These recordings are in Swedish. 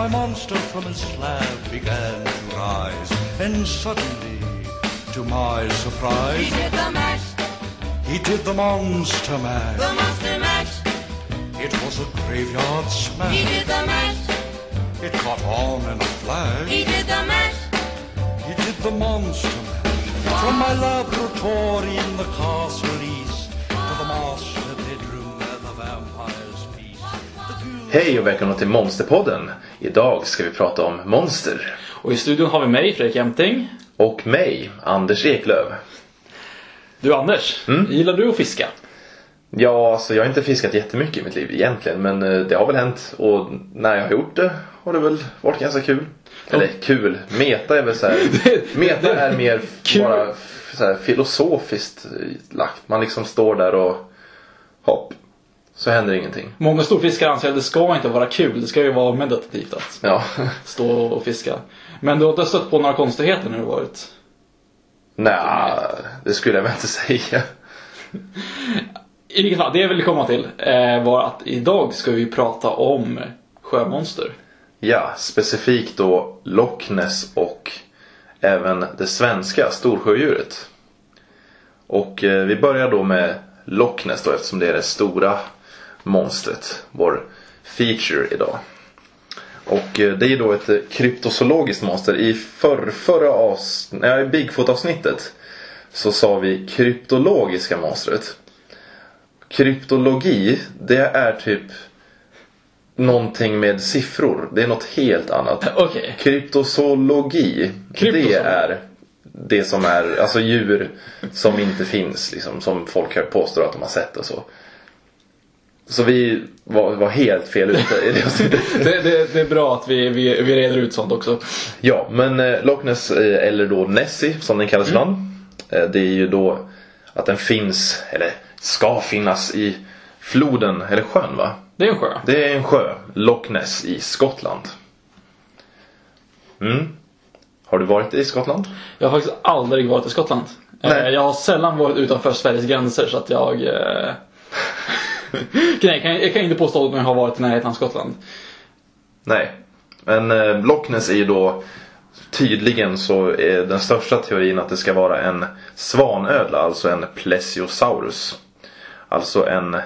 my monster from his slab began to rise, and suddenly, to my surprise, He did the mash, he did the monster mash. the monster mash. It was a graveyard smash. He did the mash, It caught on in a flash. he did the mash. He did the monster mash. From my laboratory in the castle east to the master bedroom where the vampires feast. The ghouls Hej och välkomna till Monsterpodden. Idag ska vi prata om monster. Och i studion har vi mig, Fredrik Jämting. Och mig, Anders Eklöv. Du Anders, Mm. gillar du att fiska? Ja, alltså jag har inte fiskat jättemycket i mitt liv egentligen. Men eh, det har väl hänt. Och när jag har gjort det har det väl varit ganska kul. Eller kul. Meta är väl så här. Meta är mer bara så här filosofiskt lagt. Man liksom står där och hopp. Så händer ingenting. Många storfiskare anser att det ska inte vara kul, det ska ju vara meditativt att Ja. stå och fiska. Men du har inte stött på några konstigheter när du varit? Nej, det skulle jag väl inte säga. I vilket fall, det jag ville komma till eh, var att idag ska vi prata om sjömonster. Ja, specifikt då Loch Ness och även det svenska storsjödjuret. Och eh, vi börjar då med Loch Ness då eftersom det är det stora monstret. Vår feature idag. Och eh, det är då ett eh, kryptozoologiskt monster. I förr, förra avs- nej, i Bigfoot-avsnittet så sa vi kryptologiska monstret. Kryptologi, det är typ någonting med siffror. Det är något helt annat. Okej. Kryptozoologi, det Kryptozoologi. är det som är, alltså djur som inte finns liksom, som folk påstår att de har sett och så. Så vi var, var helt fel ute i det avsnittet. Det, det, det är bra att vi, vi, vi reder ut sånt också. Ja, men eh, Loch Ness, eh, eller då Nessie som den kallas ibland. Eh, det är ju då att den finns, eller ska finnas i floden, eller sjön va? Det är en sjö. Det är en sjö, Loch Ness i Skottland. Mm. Har du varit i Skottland? Jag har faktiskt aldrig varit i Skottland. Eh, Nej. Jag har sällan varit utanför Sveriges gränser så att jag... Nej, jag, kan, jag kan inte påstå att jag har varit i närheten av Skottland. Nej. Men eh, Loch Ness är ju då tydligen så är den största teorin att det ska vara en svanödla, alltså en plesiosaurus. Alltså en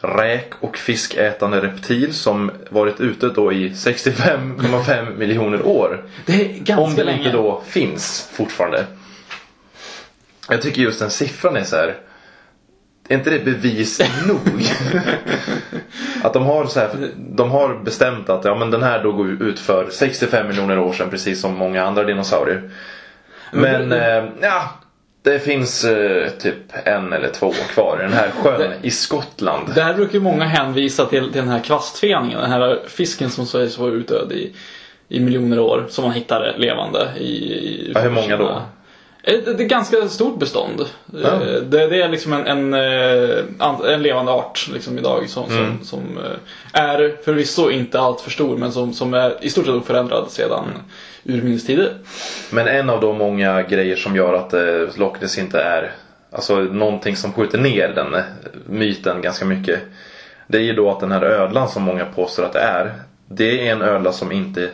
räk och fiskätande reptil som varit ute då i 65,5 miljoner år. Det är ganska Om det länge. inte då finns fortfarande. Jag tycker just den siffran är så här. Är inte det bevis nog? att de har, så här, de har bestämt att ja, men den här dog ut för 65 miljoner år sedan precis som många andra dinosaurier. Men eh, ja, det finns eh, typ en eller två kvar i den här sjön i Skottland. Där brukar ju många hänvisa till, till den här kvastfeningen. Den här fisken som sägs vara utdöd i, i miljoner år. Som man hittade levande i... i Ja, hur många då? Eh, Det det är ganska stort bestånd. Ja. Eh, Det, det är liksom en, en, eh, en levande art liksom idag som, Mm. som, som är förvisso inte allt för stor men som, som är i stort sett oförändrad sedan urminnes tider. Men en av de många grejer som gör att Loch Ness inte är Alltså någonting som skjuter ner den myten ganska mycket. Det är ju då att den här ödlan som många påstår att det är. Det är en ödla som inte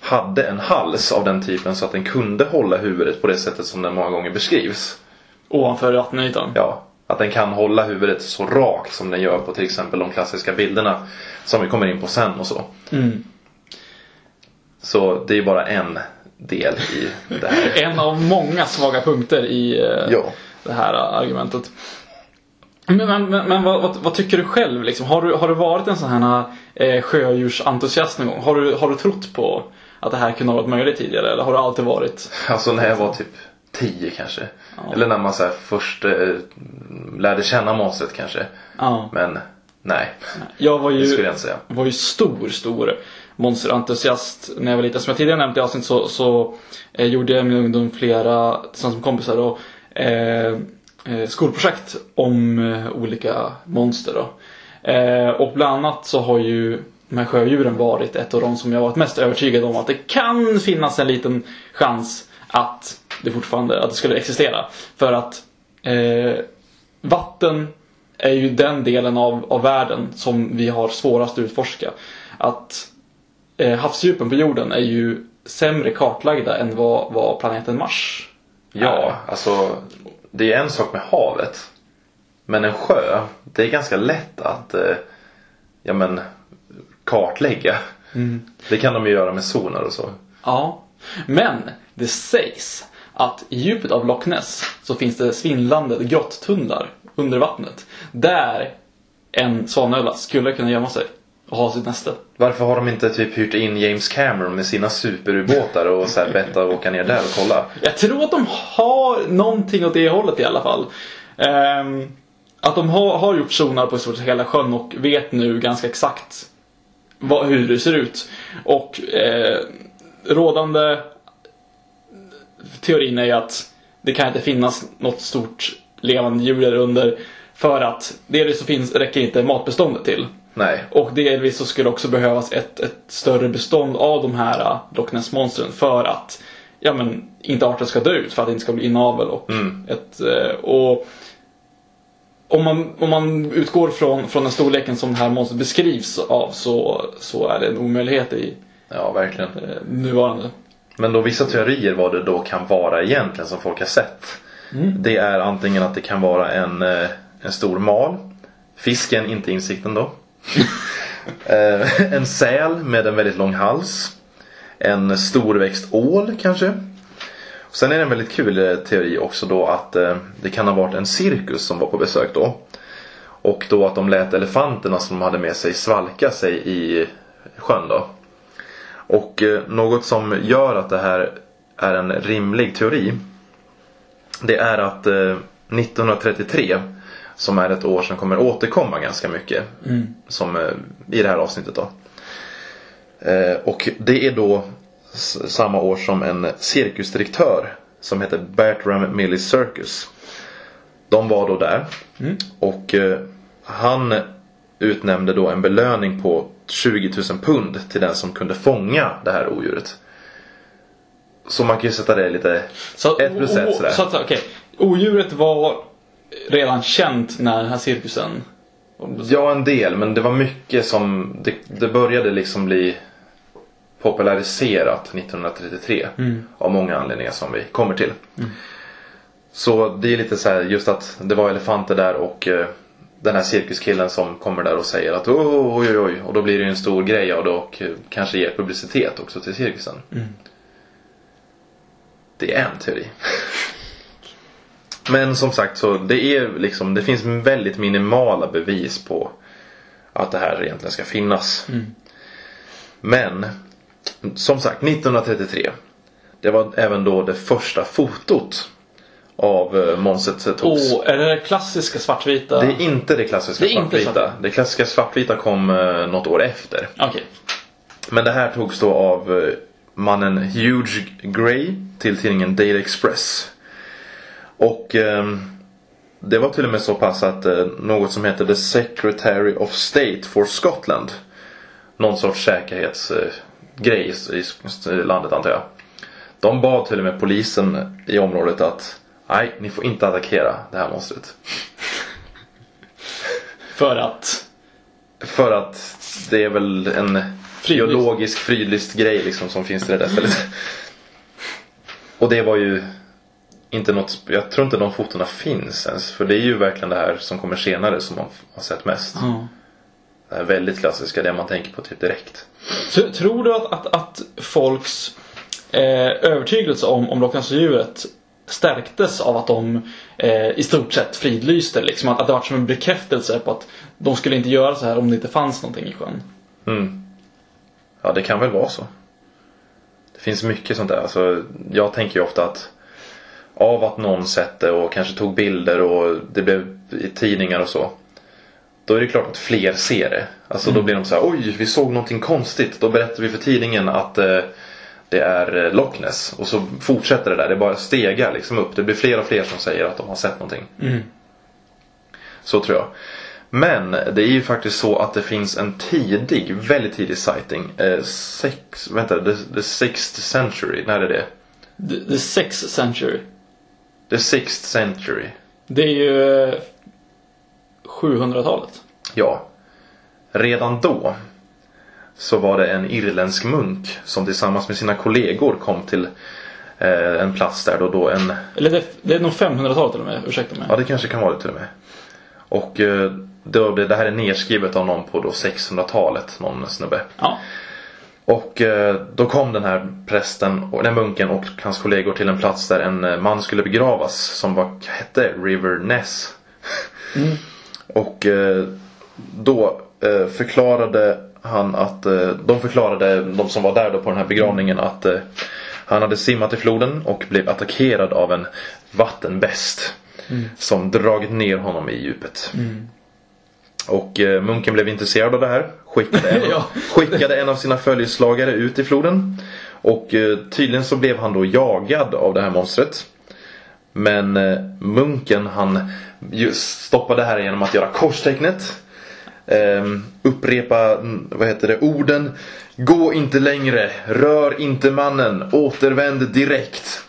hade en hals av den typen så att den kunde hålla huvudet på det sättet som den många gånger beskrivs. Ovanför vattenytan. Ja, att den kan hålla huvudet så rakt som den gör på till exempel de klassiska bilderna som vi kommer in på sen och så. Mm. Så det är bara en del i det här. En av många svaga punkter i eh, Ja. det här argumentet. Men, men, men, men vad, vad, vad tycker du själv? Liksom? Har, du, har du varit en sån här eh, sjödjursentusiast någon gång? Har du, har du trott på att det här kunde ha varit möjligt tidigare? Eller har du alltid varit? Alltså när jag var typ 10 kanske. Eller när man så först eh, lärde känna monstret kanske. Ja. Men nej, Jag var det ju, skulle jag inte säga. var ju stor, stor monsterentusiast när jag var liten. Som jag tidigare nämnt i avsnitt så, så eh, gjorde jag i min ungdom flera, tillsammans med kompisar, då, eh, eh, skolprojekt om eh, olika monster. Då. Eh, och bland annat så har ju de här sjödjuren varit ett av de som jag varit mest övertygad om att det kan finnas en liten chans att det fortfarande att det skulle existera. För att eh, vatten är ju den delen av, av världen som vi har svårast att utforska. Att eh, havsdjupen på jorden är ju sämre kartlagda än vad, vad planeten Mars är. Ja, alltså det är en sak med havet. Men en sjö, det är ganska lätt att eh, ja, men, kartlägga. Det kan de ju göra med sonar och så. Ja, men det sägs att i djupet av Loch Ness så finns det svindlande grottunnlar under vattnet. Där en svanöla skulle kunna gömma sig och ha sitt näste. Varför har de inte typ hyrt in James Cameron med sina superubåtar och så här bett att åka ner där och kolla? Jag tror att de har någonting åt det hållet i alla fall. Ehm, att de har, har gjort sonar på i stort sett hela sjön och vet nu ganska exakt vad, hur det ser ut. Och eh, rådande teorin är ju att det kan inte finnas något stort levande djur där under för att delvis så finns, räcker inte matbeståndet till. Nej. Och delvis så skulle också behövas ett, ett större bestånd av de här uh, Loch Ness-monstren för att ja, men, inte arten ska dö ut, för att det inte ska bli inavel. Och, ett, eh, och om, man, om man utgår från, från den storleken som det här monstret beskrivs av så, så är det en omöjlighet i Ja, verkligen. eh, nuvarande. Men då vissa teorier vad det då kan vara egentligen som folk har sett. Det är antingen att det kan vara en, eh, en stor mal. Fisken, inte insikten då. Eh, en säl med en väldigt lång hals. En storväxt ål kanske. Sen är det en väldigt kul eh, teori också då att eh, det kan ha varit en cirkus som var på besök då. Och då att de lät elefanterna som de hade med sig svalka sig i sjön då. Och eh, något som gör att det här är en rimlig teori. Det är att eh, 1933 som är ett år som kommer återkomma ganska mycket. Som eh, i det här avsnittet då. Och det är då samma år som en cirkusdirektör som heter Bertram Millie Circus. De var då där. Och eh, han utnämnde då en belöning på 20 000 pund till den som kunde fånga det här odjuret. Så man kan ju sätta det lite Så, ett plus ett sådär. Så att, okej. Odjuret var redan känt när den här cirkusen Ja, en del, men det var mycket som... Det, det började liksom bli populariserat 1933 av många anledningar som vi kommer till. Så det är lite så här just att det var elefanter där och eh, den här cirkuskillen som kommer där och säger att "Åh, oj oj oj och då blir det en stor grej av det och eh, kanske ger publicitet också till cirkusen. Det är en teori. Men som sagt så det är liksom det finns väldigt minimala bevis på att det här egentligen ska finnas. Men som sagt 1933 det var även då det första fotot av eh, monstret togs. Och är det det klassiska svartvita? Det är inte det klassiska Det inte svartvita. svart. Det klassiska svartvita kom eh, något år efter. Okej. Men det här togs då av eh, mannen Huge Gray till tidningen Daily Express. Och ehm, det var till och med så pass att eh, något som heter The Secretary of State for Scotland. Någon sorts säkerhetsgrej eh, grej i, i landet antar jag. De bad till och med polisen i området att nej, ni får inte attackera det här monstret. För att... För att det är väl en Fridlyst. biologisk fridlyst grej liksom som finns i det där stället. Och det var ju inte något, jag tror inte de fotona finns ens. För det är ju verkligen det här som kommer senare som man har sett mest. Ja. Här väldigt klassiska, det man tänker på typ direkt. Tr- Tror du att, att, att folks eh, övertygelse om, om Loch Ness-djuret stärktes av att de eh, i stort sett fridlyste? Liksom, att, att det var som en bekräftelse på att de skulle inte göra så här om det inte fanns någonting i sjön? Mm. Ja, det kan väl vara så. Det finns mycket sånt där. Alltså, jag tänker ju ofta att av att någon sett det och kanske tog bilder och det blev i tidningar och så. Då är det klart att fler ser det. Alltså då blir de så här, oj vi såg någonting konstigt. Då berättar vi för tidningen att eh, det är eh, Loch Ness. Och så fortsätter det där. Det bara stegar liksom upp. Det blir fler och fler som säger att de har sett någonting. Så tror jag. Men det är ju faktiskt så att det finns en tidig, väldigt tidig sighting. Eh, sex, vänta, the, the sixth century. När är det? The, the Sex Century. The sixth century. Det är ju eh, 700-talet. Ja. Redan då så var det en irländsk munk som tillsammans med sina kollegor kom till eh, en plats där då, då en Eller det, det är nog 500-talet till och med, ursäkta mig. Ja, det kanske kan vara det till och med. Och eh, då, det, det här är nedskrivet av någon på då 600-talet, någon snubbe. Ja. Och eh, då kom den här prästen, och den munken och hans kollegor till en plats där en eh, man skulle begravas som var, hette River Ness. Och eh, då eh, förklarade han att, eh, de förklarade, de som var där då på den här begravningen att han hade simmat i floden och blev attackerad av en vattenbäst. Som dragit ner honom i djupet. Och eh, munken blev intresserad av det här. Skickade en, Ja. skickade en av sina följeslagare ut i floden. Och eh, tydligen så blev han då jagad av det här monstret. Men eh, munken han stoppade det här genom att göra korstecknet. Ehm, upprepa, vad heter det, orden. Gå inte längre, rör inte mannen, återvänd direkt.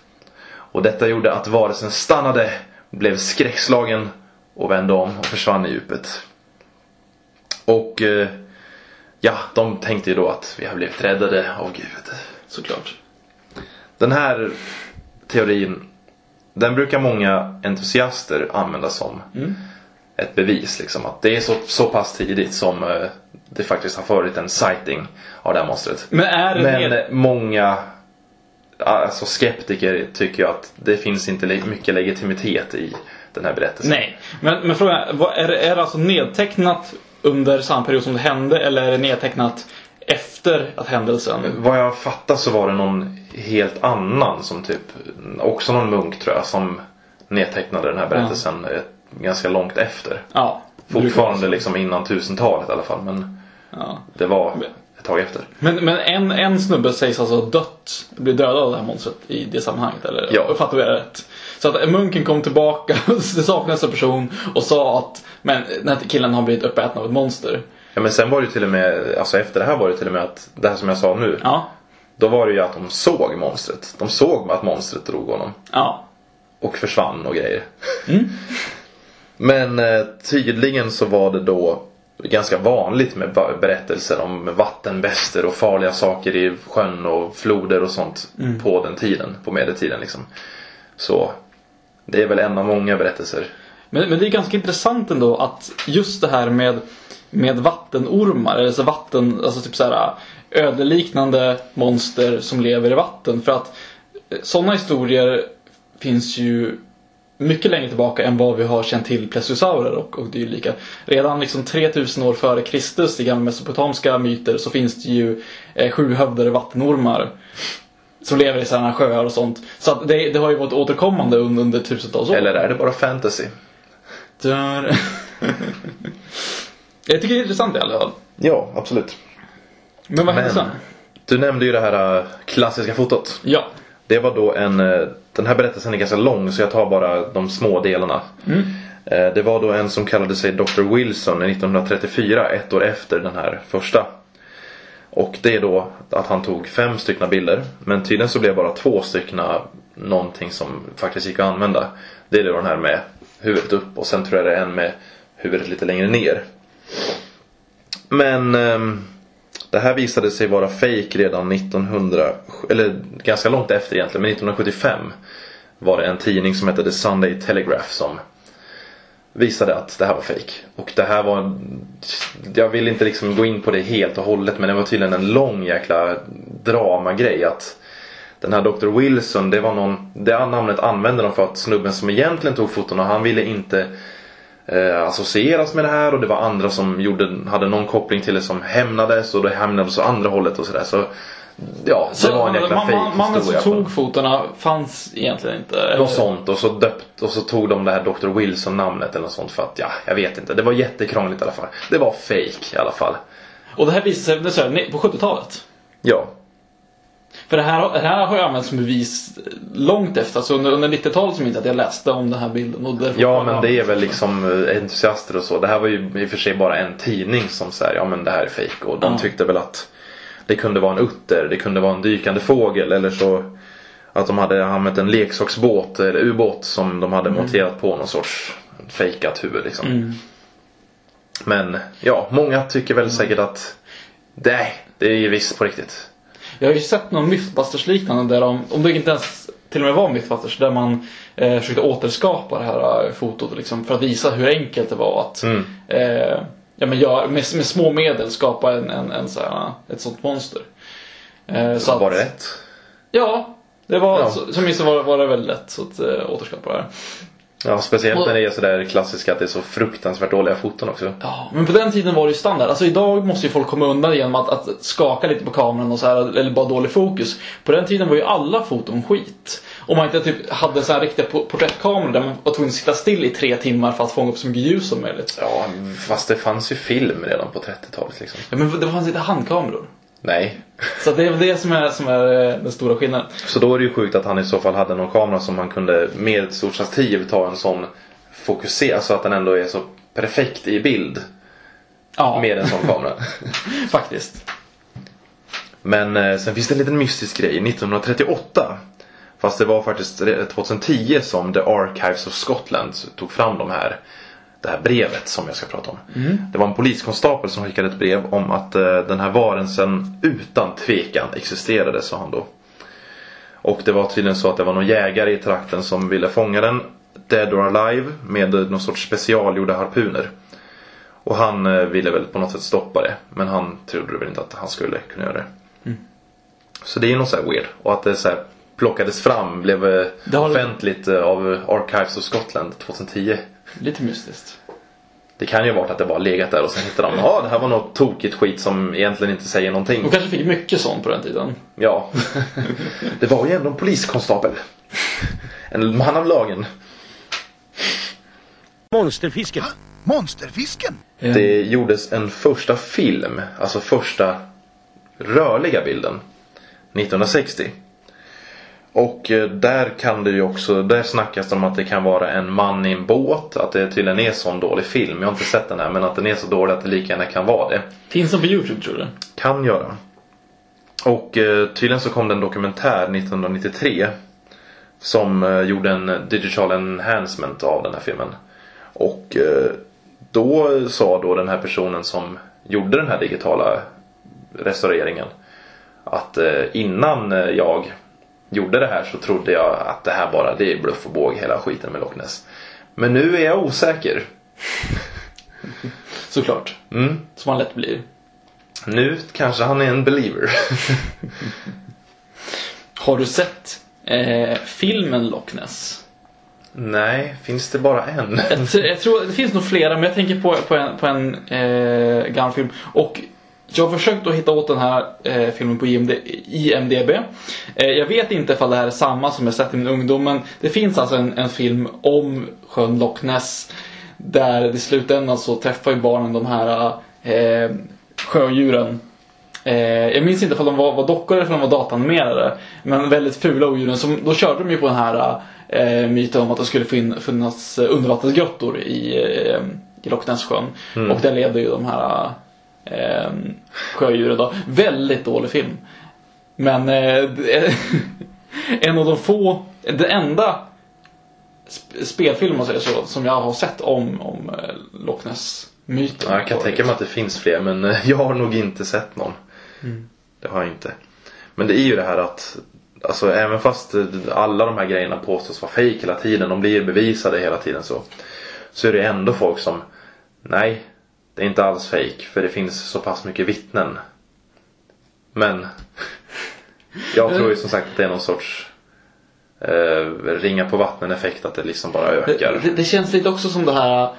Och detta gjorde att varelsen stannade, blev skräckslagen och vände om och försvann i djupet. Och eh, ja, de tänkte ju då att vi har blivit räddade av Gud. Såklart. Den här teorin, den brukar många entusiaster använda som ett bevis. Liksom, att det är så, så pass tidigt som eh, det faktiskt har varit en sighting av det här monstret. Men är det Men ned... många alltså skeptiker tycker ju att det finns inte mycket legitimitet i den här berättelsen. Nej. Men, men frågan är, är, det, är det alltså nedtecknat under samma period som det hände eller är det nedtecknat efter att händelsen... Vad jag fattar så var det någon helt annan som typ, också någon munk tror jag, som nedtecknade den här berättelsen eh, ganska långt efter. Ja. Fortfarande liksom innan tusentalet i alla fall men Ja. det var ett tag efter. Men, men en, en snubbe sägs alltså ha dött, blir dödad av det här monstret i det sammanhanget eller? Ja. Fattar vi det rätt? Så att munken kom tillbaka, det saknades en person och sa att men den här killen har blivit uppäten av ett monster. Ja men sen var det ju till och med, alltså efter det här var det till och med att, det här som jag sa nu. Ja. Då var det ju att de såg monstret. De såg att monstret drog honom. Ja. Och försvann och grejer. Men eh, tydligen så var det då ganska vanligt med berättelser om vattenbäster och farliga saker i sjön och floder och sånt på den tiden, på medeltiden liksom. Så det är väl en av många berättelser. Men, men det är ganska intressant ändå att just det här med, med vattenormar, eller så vatten, alltså typ så här ödeliknande monster som lever i vatten. För att sådana historier finns ju mycket längre tillbaka än vad vi har känt till plesiosaurer och, och dylika. Redan liksom 3000 år före Kristus i gamla mesopotamiska myter så finns det ju eh, sjuhövdade vattenormar. Som lever i sådana sjöar och sånt. Så att det, det har ju varit återkommande under, under tusentals år. Eller är det bara fantasy? Där. Jag tycker det är intressant i alla fall. Ja, absolut. Men vad hände sen? du nämnde ju det här äh, klassiska fotot. Ja. Det var då en, eh, den här berättelsen är ganska lång så jag tar bara de små delarna. Eh, Det var då en som kallade sig Dr. Wilson 1934, ett år efter den här första. Och det är då att han tog fem stycken bilder. Men tydligen så blev bara två stycken någonting som faktiskt gick att använda. Det är då den här med huvudet upp och sen tror jag det är en med huvudet lite längre ner. Men ehm, det här visade sig vara fake redan 1900, eller ganska långt efter egentligen, men 1975 var det en tidning som hette The Sunday Telegraph som visade att det här var fake. Och det här var, jag vill inte liksom gå in på det helt och hållet men det var tydligen en lång jäkla dramagrej att den här Dr. Wilson, det var någon, det namnet använde de för att snubben som egentligen tog foton och han ville inte eh, associeras med det här och det var andra som gjorde, hade någon koppling till det som hämnades och det hämnades åt andra hållet och sådär. Så ja, det Så var en jäkla man- man- Mannen som tog fotona fanns egentligen inte. Något sånt och så döpt och så tog de det här Dr. Wilson namnet eller något sånt för att ja, jag vet inte. Det var jättekrångligt i alla fall. Det var fake i alla fall. Och det här visade sig det på 70-talet. Ja. För det här, det här har ju använts som bevis långt efter. Alltså under, under 90-talet som inte att jag läste om den här bilden. Och Ja men det är väl liksom eh, entusiaster och så. Det här var ju i och för sig bara en tidning som säger ja men det här är fake och de Ja. tyckte väl att det kunde vara en utter, det kunde vara en dykande fågel eller så att de hade använt en leksaksbåt eller ubåt som de hade monterat på någon sorts fejkat huvud liksom. Mm. Men ja, många tycker väl säkert att nej, det är ju visst på riktigt. Jag har ju sett någon Mythbusters liknande där de, om det inte ens till och med var Mythbusters, där man eh, försökte återskapa det här eh, fotot liksom, för att visa hur enkelt det var att Mm. eh, ja, men gör, med, med små medel skapa en, en, en så här, ett sånt monster. Eh, så att, Var det rätt? Ja, det var, Ja. Så, som det var, var det väldigt lätt att eh, återskapa det här. Ja, speciellt Och- när det är sådär klassiska att det är så fruktansvärt dåliga foton också. Ja, men på den tiden var det ju standard. Alltså idag måste ju folk komma undan genom att, att skaka lite på kameran och så här, eller bara dålig fokus. På den tiden var ju alla foton skit. Om man inte typ hade så här riktiga po- porträttkameror där man var tvungen att sitta still i tre timmar för att fånga upp så mycket ljus som möjligt. Ja, fast det fanns ju film redan på 30-talet liksom. Ja, men det fanns inte handkameror. Nej. Så det är väl det som är, som är eh, den stora skillnaden. Så då är det ju sjukt att han i så fall hade någon kamera som man kunde med stort stativ ta en sån fokusera så att den ändå är så perfekt i bild Ja, med en sån kamera. faktiskt. Men eh, sen finns det en liten mystisk grej. 1938 Fast det var faktiskt 2010 som The Archives of Scotland tog fram de här, det här brevet som jag ska prata om. Det var en poliskonstapel som skickade ett brev om att eh, den här varelsen utan tvekan existerade, sa han då. Och det var tydligen så att det var någon jägare i trakten som ville fånga den Dead or Alive med någon sorts specialgjorda harpuner. Och han eh, ville väl på något sätt stoppa det. Men han trodde väl inte att han skulle kunna göra det. Så det är något så här weird. Och att det så här plockades fram, blev eh, har- offentligt eh, av Archives of Scotland 2010. Lite mystiskt. Det kan ju ha varit att det bara legat där och sen hittade de ja det här var något tokigt skit som egentligen inte säger någonting. De kanske fick mycket sånt på den tiden. Ja. det var ju ändå en poliskonstapel. En man av lagen. Monsterfisken. Monsterfisken? Det gjordes en första film, alltså första rörliga bilden 1960. Och eh, där kan det ju också, där snackas det om att det kan vara en man i en båt, att det tydligen är sån dålig film. Jag har inte sett den här men att den är så dålig att det lika gärna kan vara det. Finns den på Youtube tror du? Kan göra. Och eh, tydligen så kom det en dokumentär 1993 som eh, gjorde en digital enhancement av den här filmen. Och då sa då den här personen som gjorde den här digitala restaureringen att innan jag gjorde det här så trodde jag att det här bara det är bluff och båg hela skiten med Loch Ness. Men nu är jag osäker. Såklart. Mm. Som man lätt blir. Nu kanske han är en believer. Har du sett eh, filmen Loch Ness? Nej, finns det bara en? Jag, t- jag tror det finns nog flera, men jag tänker på, på en, på en eh, gammal film. Och jag har försökt att hitta åt den här eh, filmen på IMD, IMDB. Eh, jag vet inte ifall det här är samma som jag sett i min ungdom, men det finns alltså en, en film om sjön Loch Ness. Där i slutändan så träffar ju barnen de här eh, sjödjuren. Eh, jag minns inte om de var, var dockor eller om de var datanimerade. Men väldigt fula odjuren. Som, då körde de ju på den här eh, myten om att det skulle fin, finnas undervattensgrottor i, eh, i Loch Ness-sjön. Och där levde ju de här eh, sjödjuren då. Väldigt dålig film. Men eh, en av de få, det enda sp- spelfilm man säger så, som jag har sett om, om eh, Loch Ness-myten. Ja, jag kan tänka mig att det finns fler men eh, jag har nog inte sett någon. Det har jag inte. Men det är ju det här att Alltså även fast eh, alla de här grejerna påstås vara fejk hela tiden, de blir bevisade hela tiden så. Så är det ändå folk som Nej, det är inte alls fejk för det finns så pass mycket vittnen. Men jag tror ju som sagt att det är någon sorts eh, ringa på vattnen effekt att det liksom bara ökar. Det, det, det känns lite också som det här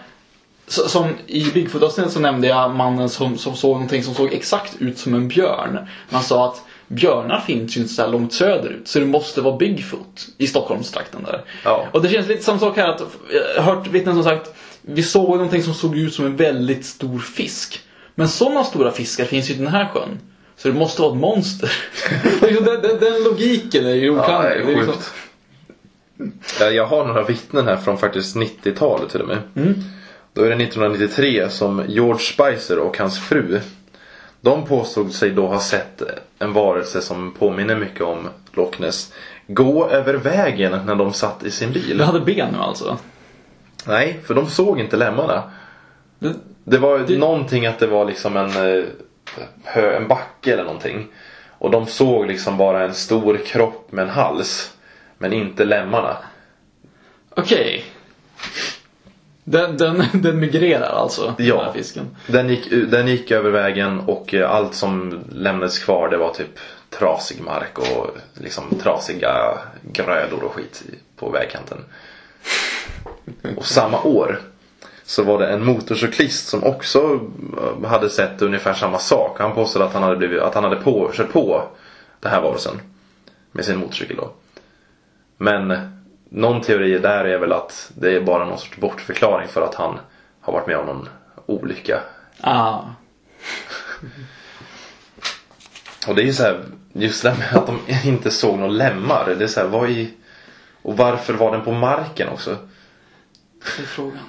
som i Bigfoot-avsnittet så nämnde jag mannen som, som såg någonting som såg exakt ut som en björn. Man sa att björnar finns ju inte så här långt söderut så det måste vara Bigfoot i Stockholmstrakten där. Ja. Och det känns lite samma sak här att jag har hört vittnen som sagt vi såg någonting som såg ut som en väldigt stor fisk. Men sådana stora fiskar finns ju i den här sjön. Så det måste vara ett monster. Liksom den, den, den logiken är ju Ja, det oklanderlig. är Det är liksom-. Ja, Jag har några vittnen här från faktiskt 90-talet till och med. Då är det 1993 som George Spicer och hans fru De påstod sig då ha sett en varelse som påminner mycket om Loch Ness gå över vägen när de satt i sin bil. Du hade ben nu alltså? Nej, för de såg inte lemmarna. Det, Det var ju någonting att det var liksom en, eh, en backe eller någonting. Och de såg liksom bara en stor kropp med en hals. Men inte lemmarna. Okej. Den, den, den migrerar alltså, Ja. den här fisken. Den gick, den gick över vägen och eh, allt som lämnades kvar det var typ trasig mark och liksom trasiga grödor och skit på vägkanten. Och samma år så var det en motorcyklist som också eh, hade sett ungefär samma sak. Han påstod att han hade, blivit, att han hade på, kört på den här varelsen. Med sin motorcykel då. Men någon teori där är väl att det är bara någon sorts bortförklaring för att han har varit med om någon olycka. Ah. Och det är ju så här, just det här med att de inte såg några lemmar. Det är så här, vad i... Och varför var den på marken också? Det är frågan.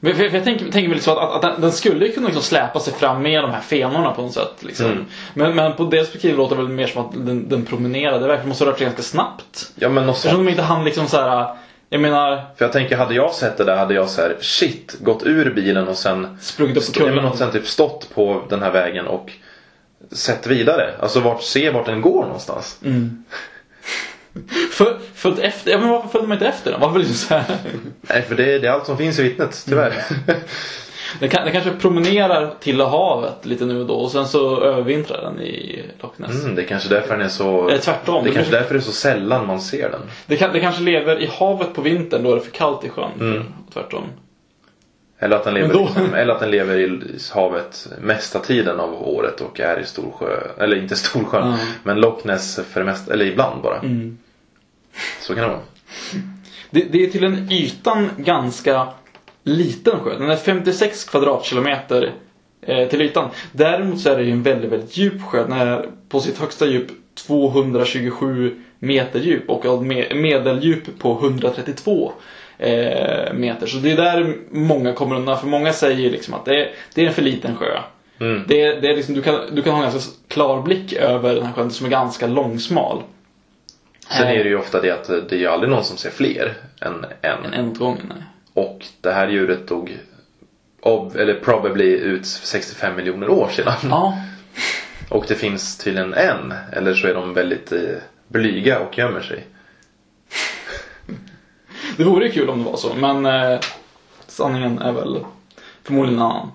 Men för, för jag tänker, tänker väl så att, att, den, den skulle ju kunna liksom släpa sig fram med de här fenorna på något sätt. Liksom. Mm. Men, men på det perspektivet låter det väl mer som att den, den promenerade. Det verkar måste ha rört sig ganska snabbt. Ja men något Eftersom de inte hann liksom så här. Jag menar, För jag tänker, hade jag sett det där hade jag så här, shit, gått ur bilen och sen... sprungit upp på Ja, men kullen. och sen typ stått på den här vägen och sett vidare. Alltså vart, se vart den går någonstans. Mm. För, följt efter, ja, men varför följde man inte efter den? Varför liksom så här? Nej för det, det är allt som finns i vittnet, tyvärr. Den, kan, den kanske promenerar till havet lite nu och då och sen så övervintrar den i Loch Ness. Mm, det är kanske därför den är så... Eller tvärtom. Det är kanske därför det är så sällan man ser den. Det, kan, det kanske lever i havet på vintern, då är det för kallt i sjön. Mm. Och tvärtom. Eller att den lever, då- liksom, eller att den lever i havet mesta tiden av året och är i Storsjö. Eller inte Storsjön, Ja. men Loch Ness för det mesta, eller ibland bara. Mm. Så kan det vara. Det, det är till en ytan ganska liten sjö. Den är 56 kvadratkilometer eh, till ytan. Däremot så är det ju en väldigt, väldigt djup sjö. Den är på sitt högsta djup 227 meter djup och med, medeldjup på 132 eh, meter. Så det är där många kommer undan. För många säger liksom att det är, det är en för liten sjö. Mm. Det, är- det är liksom, du, kan, du kan ha en ganska klar blick över den här sjön som är ganska långsmal. Sen Eh, är det ju ofta det att det är ju aldrig någon som ser fler än en. En en åt gången. nej. Och det här djuret dog, ob, eller probably ut 65 miljoner år sedan. Ja, Och det finns tydligen en, eller så är de väldigt eh, blyga och gömmer sig. Det vore ju kul om det var så, men eh, sanningen är väl förmodligen en annan.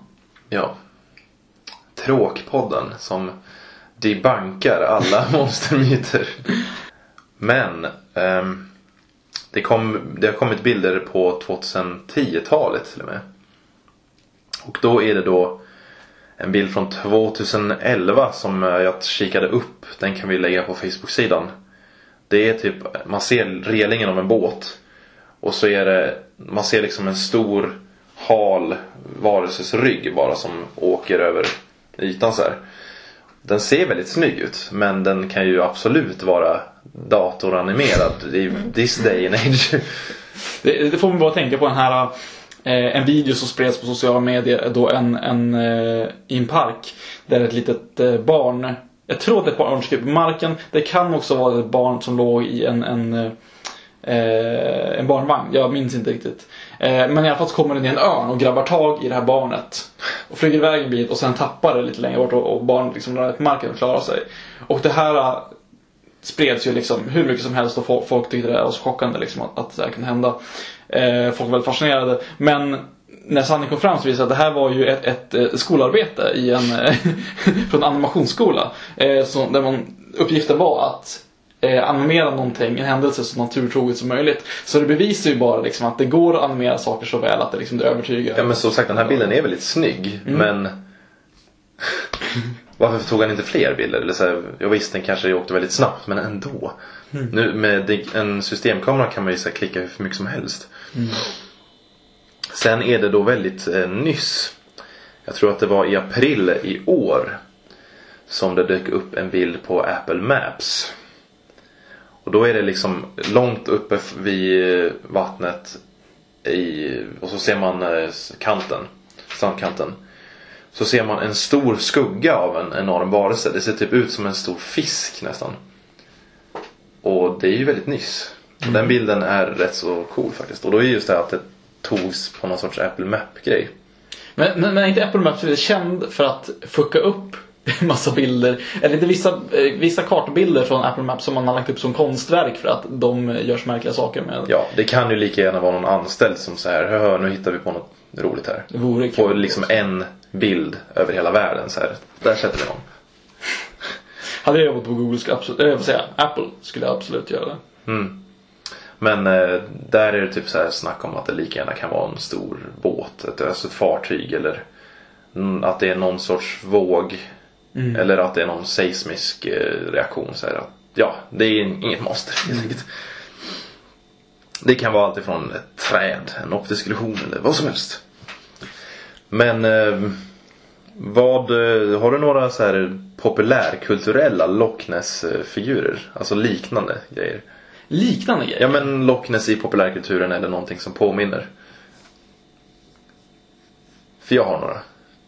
Ja. Tråkpodden som debankar alla monstermyter. Men ehm, det, kom, det har kommit bilder på 2010-talet till och med. Och då är det då en bild från 2011 som eh, jag kikade upp. Den kan vi lägga på Facebook-sidan. Det är typ, man ser relingen av en båt. Och så är det, man ser liksom en stor hal varelses rygg bara som åker över ytan så här. Den ser väldigt snygg ut men den kan ju absolut vara datoranimerad i this day and age. Det, det får man bara tänka på den här eh, en video som spreds på sociala medier då en, en eh, i en park där ett litet eh, barn jag tror att det är ett barn typ, som på marken. Det kan också vara ett barn som låg i en, en, eh, en barnvagn. Jag minns inte riktigt. Eh, men i alla fall så kommer den i en örn och grabbar tag i det här barnet. Och flyger iväg en bit och sen tappar det lite längre bort och, och barnet liksom ramlar på marken och klarar sig. Och det här eh, spreds ju liksom hur mycket som helst och folk, tyckte det var så chockande liksom att, att det här kunde hända. Eh, folk var väldigt fascinerade. Men när sanningen kom fram så visade det sig att det här var ju ett, ett, eh, skolarbete i en, eh, från en animationsskola. Eh, så, där man, uppgiften var att eh, animera någonting, en händelse så naturtroget som möjligt. Så det bevisar ju bara liksom att det går att animera saker så väl att det liksom det övertygar. Ja men som sagt den här bilden är väldigt snygg men Varför tog han inte fler bilder? Eller så här, jag visst den kanske åkte väldigt snabbt men ändå. Nu med en systemkamera kan man ju så här, klicka hur mycket som helst. Sen är det då väldigt eh, nyss. Jag tror att det var i april i år. Som det dök upp en bild på Apple Maps. Och då är det liksom långt uppe vid eh, vattnet. I, och så ser man eh, kanten. Strandkanten. Så ser man en stor skugga av en enorm varelse. Det ser typ ut som en stor fisk nästan. Och det är ju väldigt nyss. Och Den bilden är rätt så cool faktiskt. Och då är just det att det togs på någon sorts Apple Map-grej. Men, men, men inte Apple Maps känd för att fucka upp massa bilder, eller inte vissa, eh, vissa kartbilder från Apple Maps som man har lagt upp som konstverk för att de gör så märkliga saker med. Ja, det kan ju lika gärna vara någon anställd som säger hör nu hittar vi på något roligt här. Det vore På liksom en bild över hela världen så här. Där sätter vi någon. Hade jag jobbat på Google skulle absolut, äh, vad säger jag, Apple skulle jag absolut göra det. Men eh, där är det typ så här snack om att det lika gärna kan vara en stor båt, ett, alltså ett fartyg eller mm, att det är någon sorts våg. Eller att det är någon seismisk eh, reaktion. Så här, att, ja, det är inget helt enkelt. Det kan vara allt ifrån ett träd, en optisk illusion eller vad som helst. Men eh, vad, eh, har du några så här populärkulturella Loch Ness-figurer? Alltså liknande grejer? Liknande grejer. Ja men Loch Ness i populärkulturen är det någonting som påminner. För jag har några.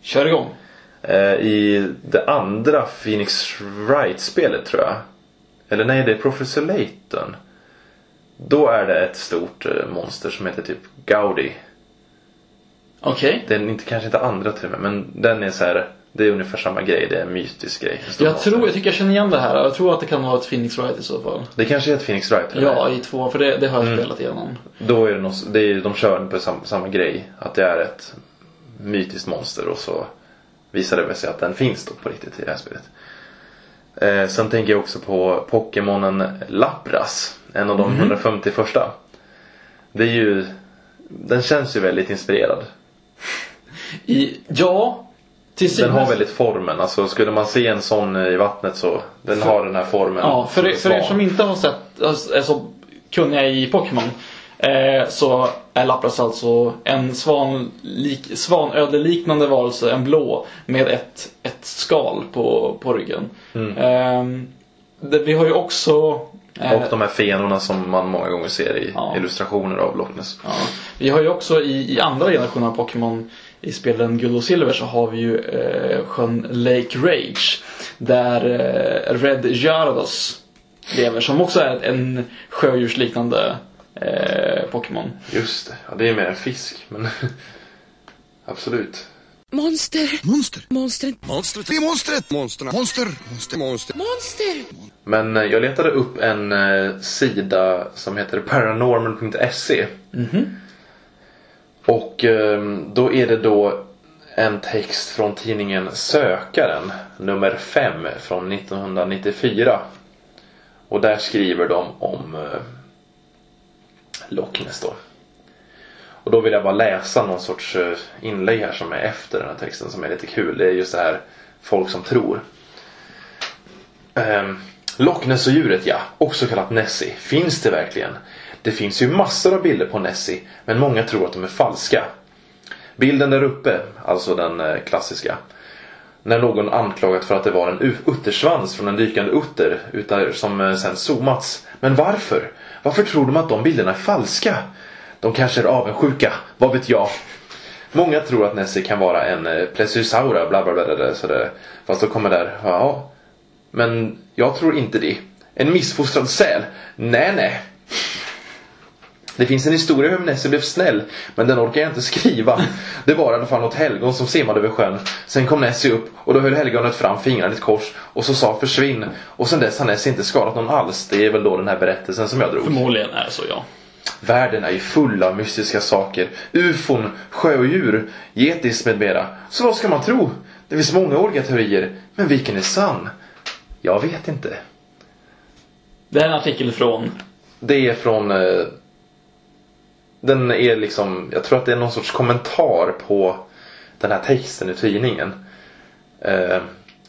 Kör igång. Eh, I det andra Phoenix Wright-spelet tror jag. Eller nej, det är Professor Layton. Då är det ett stort eh, monster som heter typ Gaudi. Okej. Det är inte, kanske inte andra till och med, men den är så här. Det är ungefär samma grej, det är en mytisk grej. Jag monster. tror, jag tycker jag känner igen det här. Jag tror att det kan vara ett Phoenix Wright i så fall. Det kanske är ett Phoenix Wright? eller? Ja, i två, för det, det har jag Mm. spelat igenom. Då är det, något, det är, de kör på samma, samma grej. Att det är ett mytiskt monster och så visar det sig att den finns då på riktigt i det här spelet. Eh, sen tänker jag också på Pokémonen Lapras. En av de 150 första. Det är ju... Den känns ju väldigt inspirerad. I, ja, till Den har synes- väldigt formen. Alltså skulle man se en sån i vattnet så... Den har den här formen. Ja, för, er, för er som inte har sett, är så kunniga i Pokémon. Eh, så är Lapras alltså en svan, lik, svanödleliknande varelse, en blå, med ett, ett skal på, på ryggen. Mm. Eh, det, vi har ju också eh, Och de här fenorna som man många gånger ser i Ja. illustrationer av Loch Ness. Ja. Vi har ju också i, i andra generationen av Pokémon i spelen Guld och Silver så har vi ju eh, sjön Lake Rage. Där eh, Red Gyarados lever som också är en sjödjursliknande eh, Pokémon. Just det, ja, det är mer en fisk. Men absolut. Monster. Monster. Monster. Monstret. Det är monstret. Monster. Monster. Monster. Monster. Monster. Men eh, jag letade upp en eh, sida som heter paranormal.se. Och eh, då är det då en text från tidningen Sökaren nummer 5 från 1994. Och där skriver de om eh, Loch Ness då. Och då vill jag bara läsa någon sorts eh, inlägg här som är efter den här texten som är lite kul. Det är just det här folk som tror. Ehm, Loch Ness och djuret ja, också kallat Nessie. Finns det verkligen? Det finns ju massor av bilder på Nessie, men många tror att de är falska. Bilden där uppe, alltså den eh, klassiska. När någon anklagat för att det var en uttersvans från en dykande utter utan, som eh, sen zoomats. Men varför? Varför tror de att de bilderna är falska? De kanske är avundsjuka, vad vet jag? Många tror att Nessie kan vara en eh, plesiosaura, bla bla bla. bla, bla så det, fast då kommer där, ja. Men jag tror inte det. En missfostrad säl? Nej, nej. Det finns en historia hur Nessie blev snäll, men den orkar jag inte skriva. Det var i alla fall något helgon som simmade över sjön. Sen kom Nessie upp och då höll helgonet fram fingrarna i ett kors och så sa försvinn. Och sen dess har Nessie inte skadat någon alls. Det är väl då den här berättelsen som jag drog. Förmodligen är det så ja. Världen är ju full av mystiska saker. Ufon, sjödjur, getis med mera. Så vad ska man tro? Det finns många olika teorier, men vilken är sann? Jag vet inte. Det här är en artikel från Det är från... Den är liksom... Jag tror att det är någon sorts kommentar på den här texten i tidningen. Eh,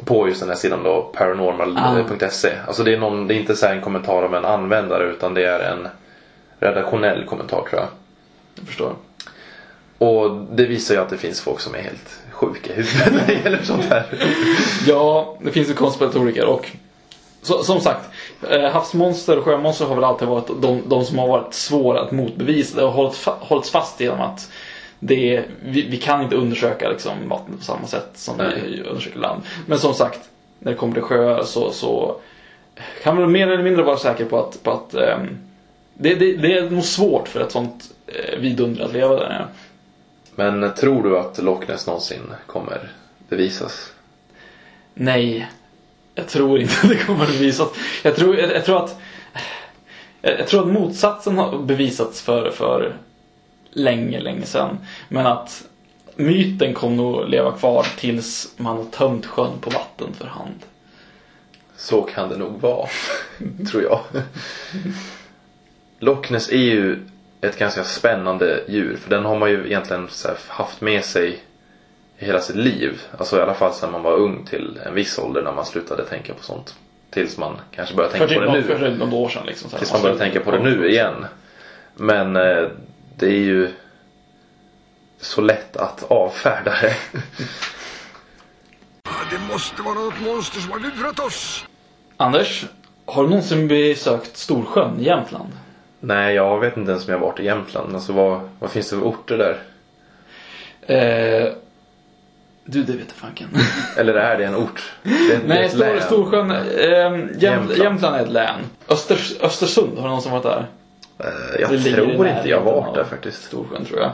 på just den här sidan då, paranormal.se. Alltså det är, någon, det är inte så här en kommentar av en användare utan det är en redaktionell kommentar tror jag. jag förstår. Och det visar ju att det finns folk som är helt sjuka i huvudet när det gäller sånt här. Ja, det finns ju konspiratoriker och så, som sagt, eh, havsmonster och sjömonster har väl alltid varit de, de som har varit svåra att motbevisa. Det har hållit, fa- hållits fast genom att det är, vi, vi kan inte undersöka liksom, vatten på samma sätt som Nej. vi undersöker land. Men som sagt, när det kommer till sjöar så, så kan man mer eller mindre vara säker på att, på att ehm, det, det, det är nog svårt för ett sånt eh, vidunder att leva där nere. Men tror du att Loch Ness någonsin kommer bevisas? Nej, jag tror inte att det kommer att bevisas. Jag tror, jag, jag tror att jag, jag tror att motsatsen har bevisats för, för länge, länge sedan. Men att myten kommer nog leva kvar tills man har tömt sjön på vatten för hand. Så kan det nog vara, tror jag. Loch Ness är ju ett ganska spännande djur. För den har man ju egentligen haft med sig hela sitt liv. Alltså i alla fall sedan man var ung till en viss ålder när man slutade tänka på sånt. Tills man kanske börjar tänka För på typ det något, för nu. något år sedan liksom. så här. Tills man börjar tänka på det nu igen. Men eh, det är ju så lätt att avfärda det. Det måste vara något monster som har lurat oss. Anders, har du någonsin besökt Storsjön i Jämtland? Nej, jag vet inte ens om jag har varit i Jämtland. Alltså vad, vad finns det för orter där? Eh, du, det vet jag fanken. Eller är det en ort? Det är, det är Nej, ett Stor, län. Storsjön. Eh, Jämt, Jämtland. Jämtland. är ett län. Öster, Östersund, har du någonsin varit där? Eh, Jag Det tror inte jag har varit där faktiskt. Storsjön tror jag.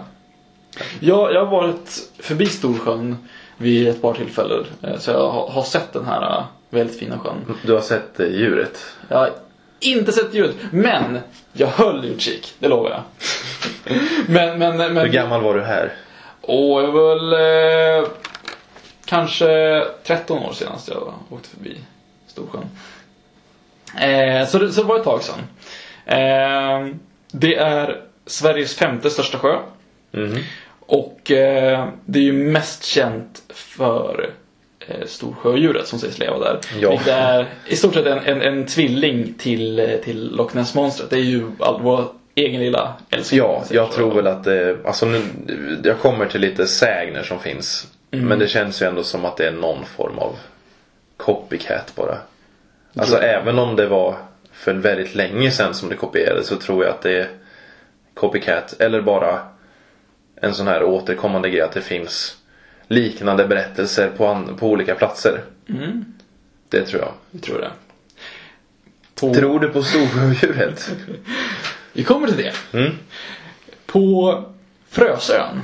jag. Jag har varit förbi Storsjön vid ett par tillfällen. eh, Så jag har, har sett den här eh, väldigt fina sjön. Du har sett eh, djuret? Jag har inte sett ljudet, men jag höll utkik, det lovar jag. men, men, men... Hur gammal var du här? Åh, jag var väl eh, kanske 13 år senast jag åkte förbi Storsjön. Eh, så, det, så det var ett tag sedan. Eh, det är Sveriges femte största sjö. Mhm. Och eh, det är ju mest känt för eh, Storsjöodjuret som sägs leva där. Ja. Vilket är i stort sett en, en, en tvilling till, eh, till Loch Ness-monstret. Det är ju all, vår egen lilla älskling. Ja, jag tror väl att det, alltså nu, jag kommer till lite sägner som finns. Mm. Men det känns ju ändå som att det är någon form av copycat bara. Alltså jag. även om det var för väldigt länge sedan som det kopierades så tror jag att det är copycat. Eller bara en sån här återkommande grej att det finns liknande berättelser på, på olika platser. Mm, Det tror jag. vi tror det. På, Tror du på storsjöodjuret? Vi kommer till det. Mm. På Frösön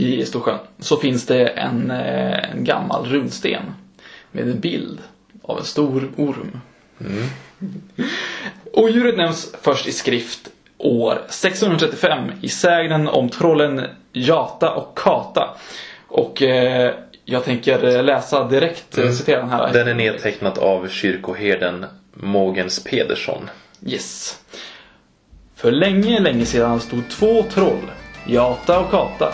i Storsjön så finns det en, eh, en gammal runsten med en bild av en stor orm. Odjuret nämns först i skrift år 635 i sägnen om trollen Jata och Kata. Och eh, jag tänker läsa direkt, mm. citera den här. Den är nedtecknat av kyrkoherden Mogens Pedersson. Yes. För länge, länge sedan stod två troll, Jata och Kata,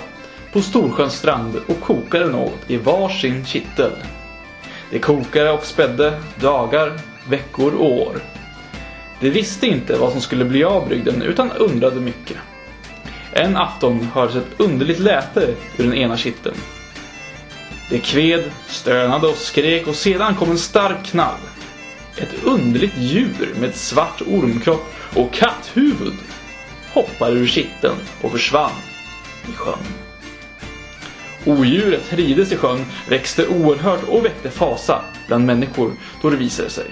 på Storsjöns strand och kokade något i varsin kittel. Det kokade och spädde dagar, veckor och år. De visste inte vad som skulle bli av brygden utan undrade mycket. En afton hördes ett underligt läte ur den ena kitteln. Det kved, stönade och skrek och sedan kom en stark knall. Ett underligt djur med svart ormkropp och katthuvud hoppade ur kitteln och försvann i sjön. Odjuret rides i sjön, växte oerhört och väckte fasa bland människor då det visade sig.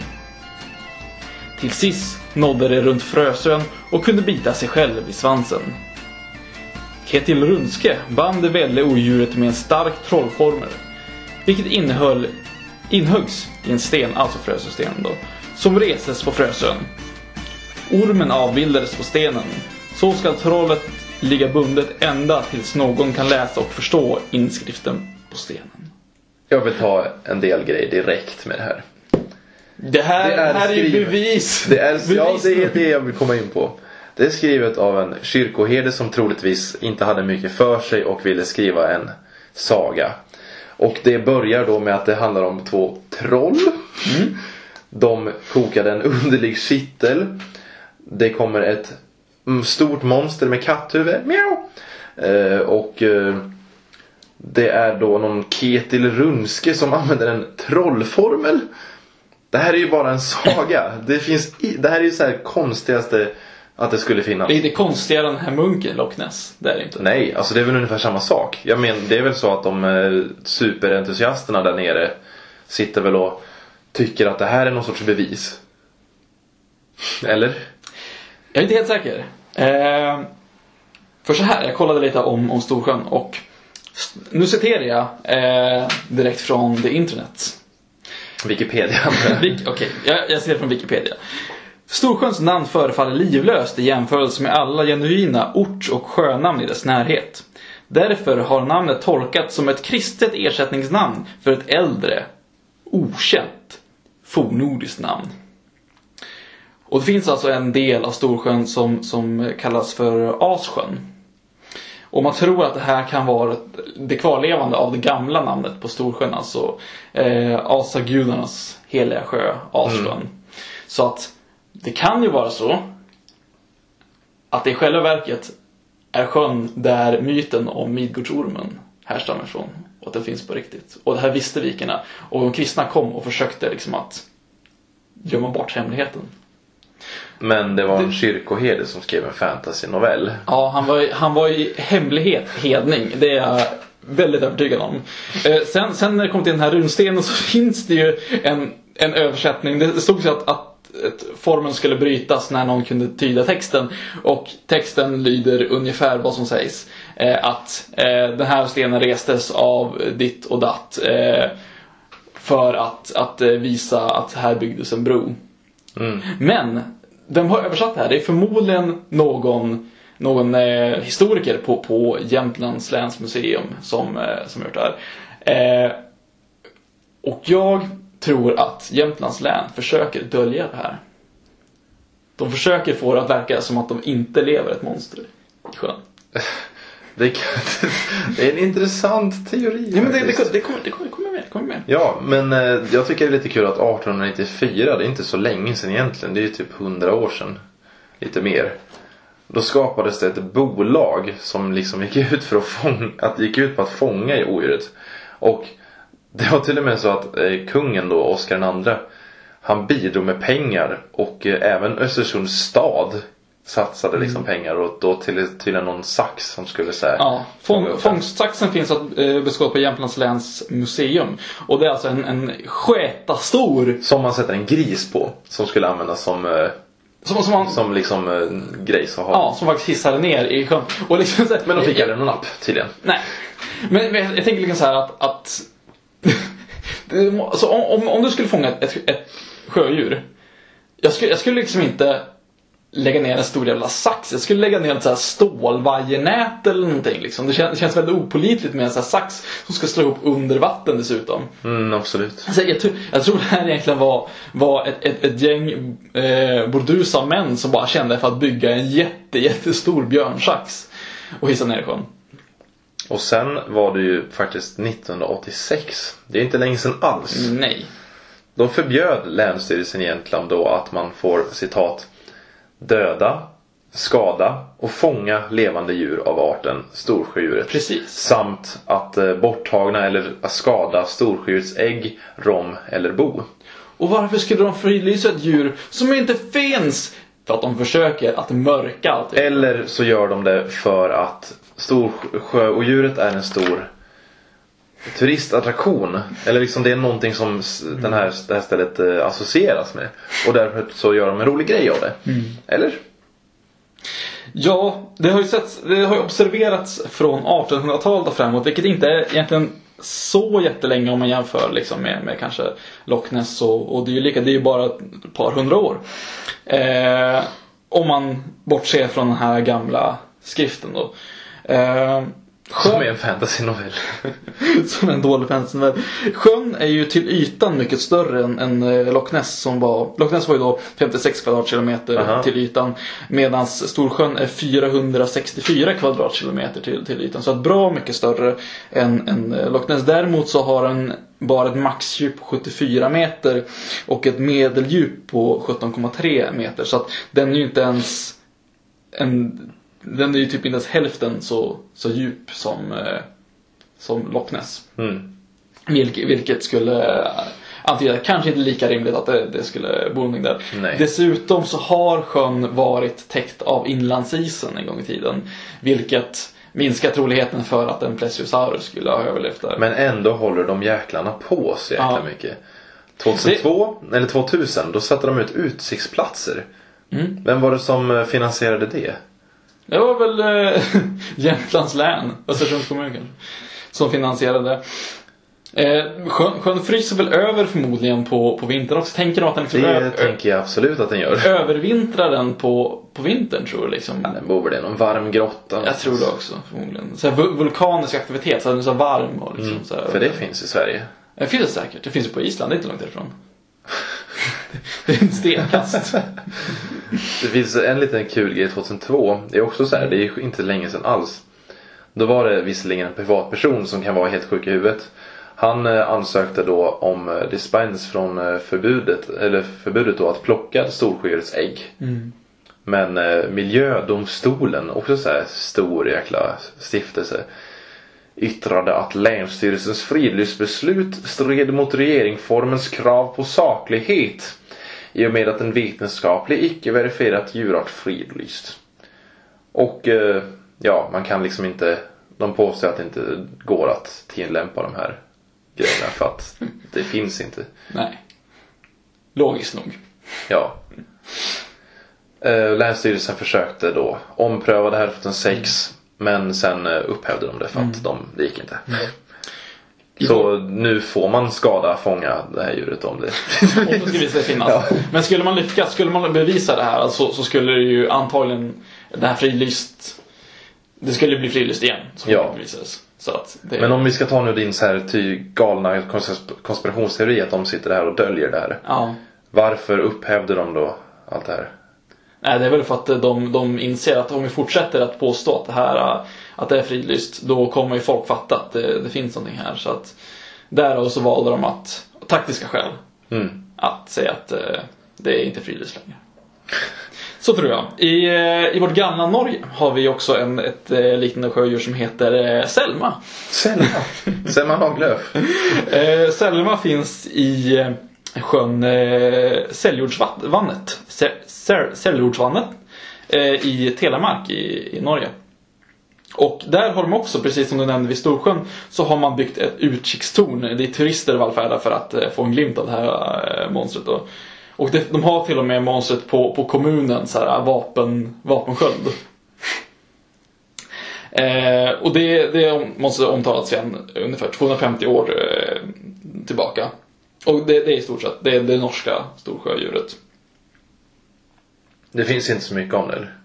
Till sist nådde det runt Frösön och kunde bita sig själv i svansen. Ketil Runske band det välde odjuret med en stark trollformel, vilket innehöll, inhöggs i en sten, alltså Frösöstenen då, som restes på Frösön. Ormen avbildades på stenen. Så ska trollet ligga bundet ända tills någon kan läsa och förstå inskriften på stenen. Jag vill ta en del grejer direkt med det här. Det här, Det är här är ju bevis. Det är, ja, bevis. det är det jag vill komma in på. Det är skrivet av en kyrkoherde som troligtvis inte hade mycket för sig och ville skriva en saga. Och det börjar då med att det handlar om två troll. De kokade en underlig kittel. Det kommer ett mm, stort monster med katthuvud. Mjau! Eh, och eh, det är då någon Ketil Runske som använder en trollformel. Det här är ju bara en saga. Det, finns i, det här är ju så här konstigaste att det skulle finnas. Det är inte konstigare än den här munken Loch Ness. Det är det inte. Nej, alltså det är väl ungefär samma sak. Jag menar, det är väl så att de eh, superentusiasterna där nere sitter väl och tycker att det här är någon sorts bevis. Eller? Jag är inte helt säker. Eh, För så här, jag kollade lite om, om Storsjön och nu citerar jag eh, direkt från the internet. Wikipedia. Wik- Okej, jag, jag ser från Wikipedia. Storsjöns namn förefaller livlöst i jämförelse med alla genuina orts och sjönamn i dess närhet. Därför har namnet tolkats som ett kristet ersättningsnamn för ett äldre, okänt, fornnordiskt namn. Och det finns alltså en del av Storsjön som, som kallas för Assjön. Och man tror att det här kan vara det kvarlevande av det gamla namnet på Storsjön, alltså eh, asagudarnas heliga sjö, Assjön. Så att det kan ju vara så att det i själva verket är sjön där myten om Midgårdsormen härstammar ifrån. Och att den finns på riktigt. Och det här visste vikerna. Och de kristna kom och försökte liksom att gömma bort hemligheten. Men det var en kyrkoherde som skrev en fantasy-novell. Ja, han var, han var i hemlighet hedning. Det är jag väldigt övertygad om. Eh, sen, sen när det kommer till den här runstenen så finns det ju en, en översättning. Det stod så att, att formen skulle brytas när någon kunde tyda texten. Och texten lyder ungefär vad som sägs. Eh, att eh, den här stenen restes av ditt och datt. Eh, för att, att eh, visa att här byggdes en bro. Men, vem har översatt det här? Det är förmodligen någon, någon eh, historiker på, på Jämtlands läns museum som, eh, som gjort det här. Eh, och jag tror att Jämtlands län försöker dölja det här. De försöker få det att verka som att de inte lever ett monster i sjön. Det, kan, det är en intressant teori Ja, men det, det, det, kommer, det kommer, kommer med. Kommer med. Ja, men eh, jag tycker det är lite kul att 1894, det är inte så länge sedan egentligen. Det är ju typ 100 år sedan. Lite mer. Då skapades det ett bolag som liksom gick ut, för att fånga, att gick ut på att fånga i odjuret. Och det var till och med så att eh, kungen då, Oscar II, han bidrog med pengar och eh, även Östersunds stad satsade liksom pengar och då till, till någon sax som skulle säga Ja, fång, fångstsaxen finns att eh, beskåda på Jämtlands läns museum. Och det är alltså en, en stor Som man sätter en gris på. Som skulle användas som, eh, som, som, man, som liksom eh, grejs att ha. ja, som faktiskt hissade ner i sjön. Och liksom så här, Men de fick aldrig någon napp tydligen. Nej. Men, men jag, jag tänker liksom så här att... att det om, om, om du skulle fånga ett, ett sjödjur. Jag skulle, jag skulle liksom inte lägga ner en stor jävla sax. Jag skulle lägga ner ett så här stålvajernät eller någonting. Liksom. Det, känns, det känns väldigt opolitligt med en sån här sax som ska slå ihop under vatten dessutom. Mm, absolut. Alltså, jag, tror, jag tror det här egentligen var, var ett, ett, ett gäng eh, burdusa män som bara kände för att bygga en jätte, jättestor björnsax och hissa ner i sjön. Och sen var det ju faktiskt 1986. Det är inte länge sedan alls. Nej. De förbjöd Länsstyrelsen i Jämtland då att man får citat döda, skada och fånga levande djur av arten storsjödjuret. Precis. Samt att eh, borttagna eller skada storsjödjurets ägg, rom eller bo. Och varför skulle de fridlysa ett djur som inte finns? För att de försöker att mörka allting. Eller så gör de det för att storsjöodjuret är en stor turistattraktion. Eller liksom det är någonting som den här, det här stället eh, associeras med. Och därför så gör de en rolig grej av det. Eller? Ja, det har ju setts, det har observerats från 1800-talet och framåt, vilket inte är egentligen så jättelänge om man jämför liksom med, med kanske Loch Ness och, och det är ju lika, det är ju bara ett par hundra år. Eh, om man bortser från den här gamla skriften då. Eh, Som är en fantasy-novell. som en dålig fantasynovell. Sjön är ju till ytan mycket större än, än eh, Loch Ness som var. Loch Ness var ju då 56 kvadratkilometer Aha. till ytan. Medan Storsjön är 464 kvadratkilometer till, till ytan. Så att bra mycket större än, än eh, Loch Ness. Däremot så har den bara ett maxdjup på 74 meter och ett medeldjup på 17,3 meter. Så att den är ju inte ens en, den är ju typ inte ens hälften så, så djup som, eh, som Loch Ness. Mm. Vilket, vilket skulle eh, antyda kanske inte lika rimligt att det, det skulle bo någonting där. Nej. Dessutom så har sjön varit täckt av inlandsisen en gång i tiden. Vilket minskar troligheten för att en plesiosaurus skulle ha överlevt där. Men ändå håller de jäklarna på så jäkla Ja. mycket. 2002, eller 2000, då satte de ut utsiktsplatser. Mm. Vem var det som eh, finansierade det? Det var väl eh, Jämtlands län, Östersunds kommun kanske, som finansierade. Eh, sjön, sjön fryser väl över förmodligen på, på vintern också. Tänker du att den liksom Det ö- tänker jag absolut att den gör. övervintrar den på, på vintern tror du liksom? Den bor väl i någon varm grotta. Jag tror det också förmodligen. Så här, vul- vulkanisk aktivitet, så att den är så varm och liksom så här, Mm, För det finns i Sverige. Det finns det säkert. Det finns ju på Island, det är inte långt ifrån. det är en stenkast. Det finns en liten kul grej 2002. Det är också så här, det är inte länge sedan alls. Då var det visserligen en privatperson som kan vara helt sjuk i huvudet. Han eh, ansökte då om eh, dispens från eh, förbudet, eller förbudet då att plocka storsjödjurets ägg. Men eh, miljödomstolen, också så här stor jäkla stiftelse, yttrade att Länsstyrelsens fridlystsbeslut stred mot regeringsformens krav på saklighet i och med att en vetenskaplig icke verifierat djurart fridlyst. Och eh, ja, man kan liksom inte, de påstår att det inte går att tillämpa de här grejerna för att det finns inte. Nej. Logiskt nog. Ja. Eh, Länsstyrelsen försökte då ompröva det här 2006 men sen eh, upphävde de det för att de, det gick inte. Så nu får man skada fånga det här djuret om det. Det finnas. Ja. Men skulle man lyckas, skulle man bevisa det här så, så skulle det ju antagligen det här frilyst det skulle bli frilyst igen. Så Ja. det bevisades. Så att det, Men om vi ska ta nu din så här ty galna kons- konspirationsteori att de sitter här och döljer det här. Ja. Varför upphävde de då allt det här? Nej, det är väl för att de, de inser att om vi fortsätter att påstå att det här att det är fridlyst, då kommer ju folk fatta att det, det finns någonting här. Så att därav så valde de att, av taktiska skäl, Mm. att säga att eh, det är inte fridlyst längre. Så tror jag. I, eh, i vårt gamla Norge har vi också en, ett eh, liknande sjödjur som heter eh, Selma. Selma. Selma Haglöf. Eh, Selma finns i sjön eh, Seljordsvannet. Se, Sel- Seljordsvannet eh, i Telemark i, i Norge. Och där har de också, precis som du nämnde vid Storsjön, så har man byggt ett utkikstorn dit turister vallfärdar för att eh, få en glimt av det här eh, monstret. Då. Och det, de har till och med monstret på, på kommunen, så här, vapen, vapensköld. Eh, och det, det måste omtalats sedan ungefär 250 år eh, tillbaka. Och det, det är i stort sett det, det norska storsjödjuret. Det finns inte så mycket om det eller?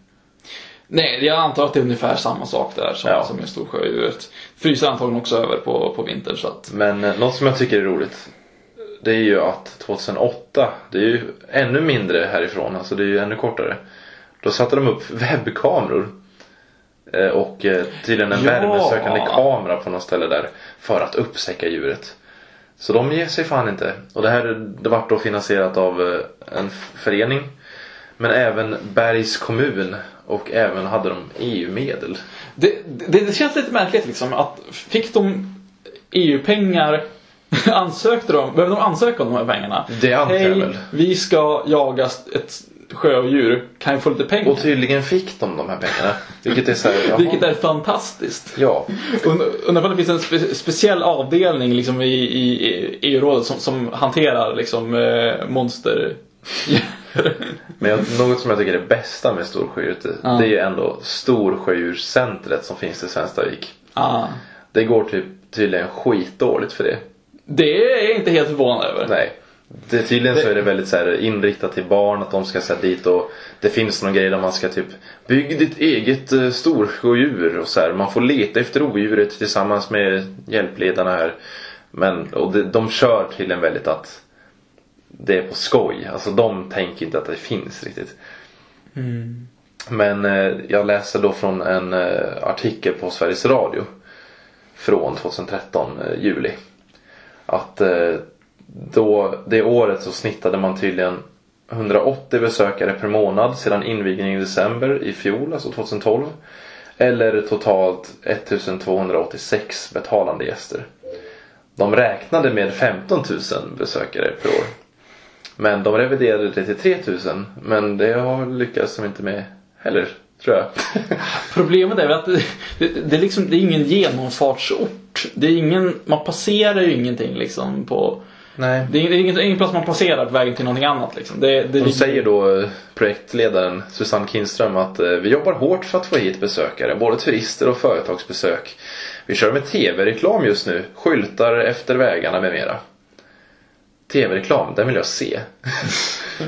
Nej, jag antar att det är ungefär samma sak där som, Ja. som med storsjödjuret. Fryser antagligen också över på, på vintern så att... Men eh, något som jag tycker är roligt. Det är ju att 2008, det är ju ännu mindre härifrån, alltså det är ju ännu kortare. Då satte de upp webbkameror. Eh, Och eh, tydligen en Ja. värmesökande kamera på något ställe där. För att uppsäcka djuret. Så de ger sig fan inte. Och det här det vart då finansierat av en förening. Men även Bergs kommun. Och även hade de EU-medel. Det, det, det känns lite märkligt liksom att fick de EU-pengar Ansökte de, behövde de ansöka om de här pengarna? Det antar jag väl. vi ska jaga ett sjödjur, kan vi få lite pengar? Och tydligen fick de de här pengarna. Vilket är så här. Vilket är fantastiskt. Ja, Und- Undrar om det finns en spe, speciell avdelning liksom i, i, i EU-rådet som, som hanterar liksom eh, monster... men jag, något som jag tycker är det bästa med Storsjödjuret Ja. det är ju ändå Storsjödjurscentret som finns i Svenstavik. ah. Det går typ tydligen skitdåligt för det. Det är jag inte helt förvånad över. Nej. Det, tydligen så är det väldigt så här, inriktat till barn att de ska sätta dit och det finns någon grej där man ska typ Bygg ditt eget uh, storsjödjur och så här. Man får leta efter odjuret tillsammans med hjälpledarna här. Men och det, de kör tydligen väldigt att det är på skoj. Alltså de tänker inte att det finns riktigt. Men eh, jag läser då från en eh, artikel på Sveriges Radio. Från 2013, eh, juli. Att eh, då, det året så snittade man tydligen 180 besökare per månad sedan invigningen i december i fjol, alltså 2012. Eller totalt 1286 betalande gäster. De räknade med 15 000 besökare per år. Men de reviderade det till 3 000. Men det har lyckats de inte med heller, tror jag. Problemet är väl att det, det, det, är liksom, det är ingen genomfartsort. Det är ingen, man passerar ju ingenting liksom på... Nej. Det är, det är ingen, det är ingen plats man passerar på vägen till någonting annat liksom. Det, det Hon säger då eh, projektledaren Susanne Kinström att eh, vi jobbar hårt för att få hit besökare, både turister och företagsbesök. Vi kör med tv-reklam just nu, skyltar efter vägarna med mera. Tv-reklam, den vill jag se.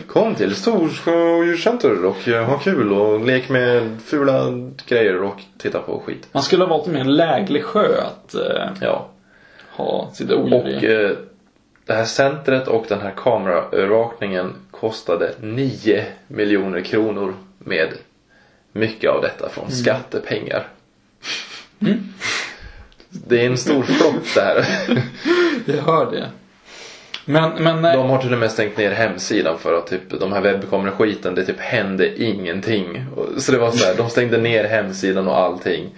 Kom till Storsjö Center och eh, ha kul och lek med fula grejer och titta på skit. Man skulle ha valt en mer läglig sjö att eh, Ja. ha sitt odjur Och i. eh, det här centret och den här kameraövervakningen kostade 9 miljoner kronor med mycket av detta från skattepengar. Det är en stor flopp det här. Jag hör det. Men, men eh, De har till och med stängt ner hemsidan för att typ de här webbkameror-skiten, det typ hände ingenting. Så det var så här, de stängde ner hemsidan och allting.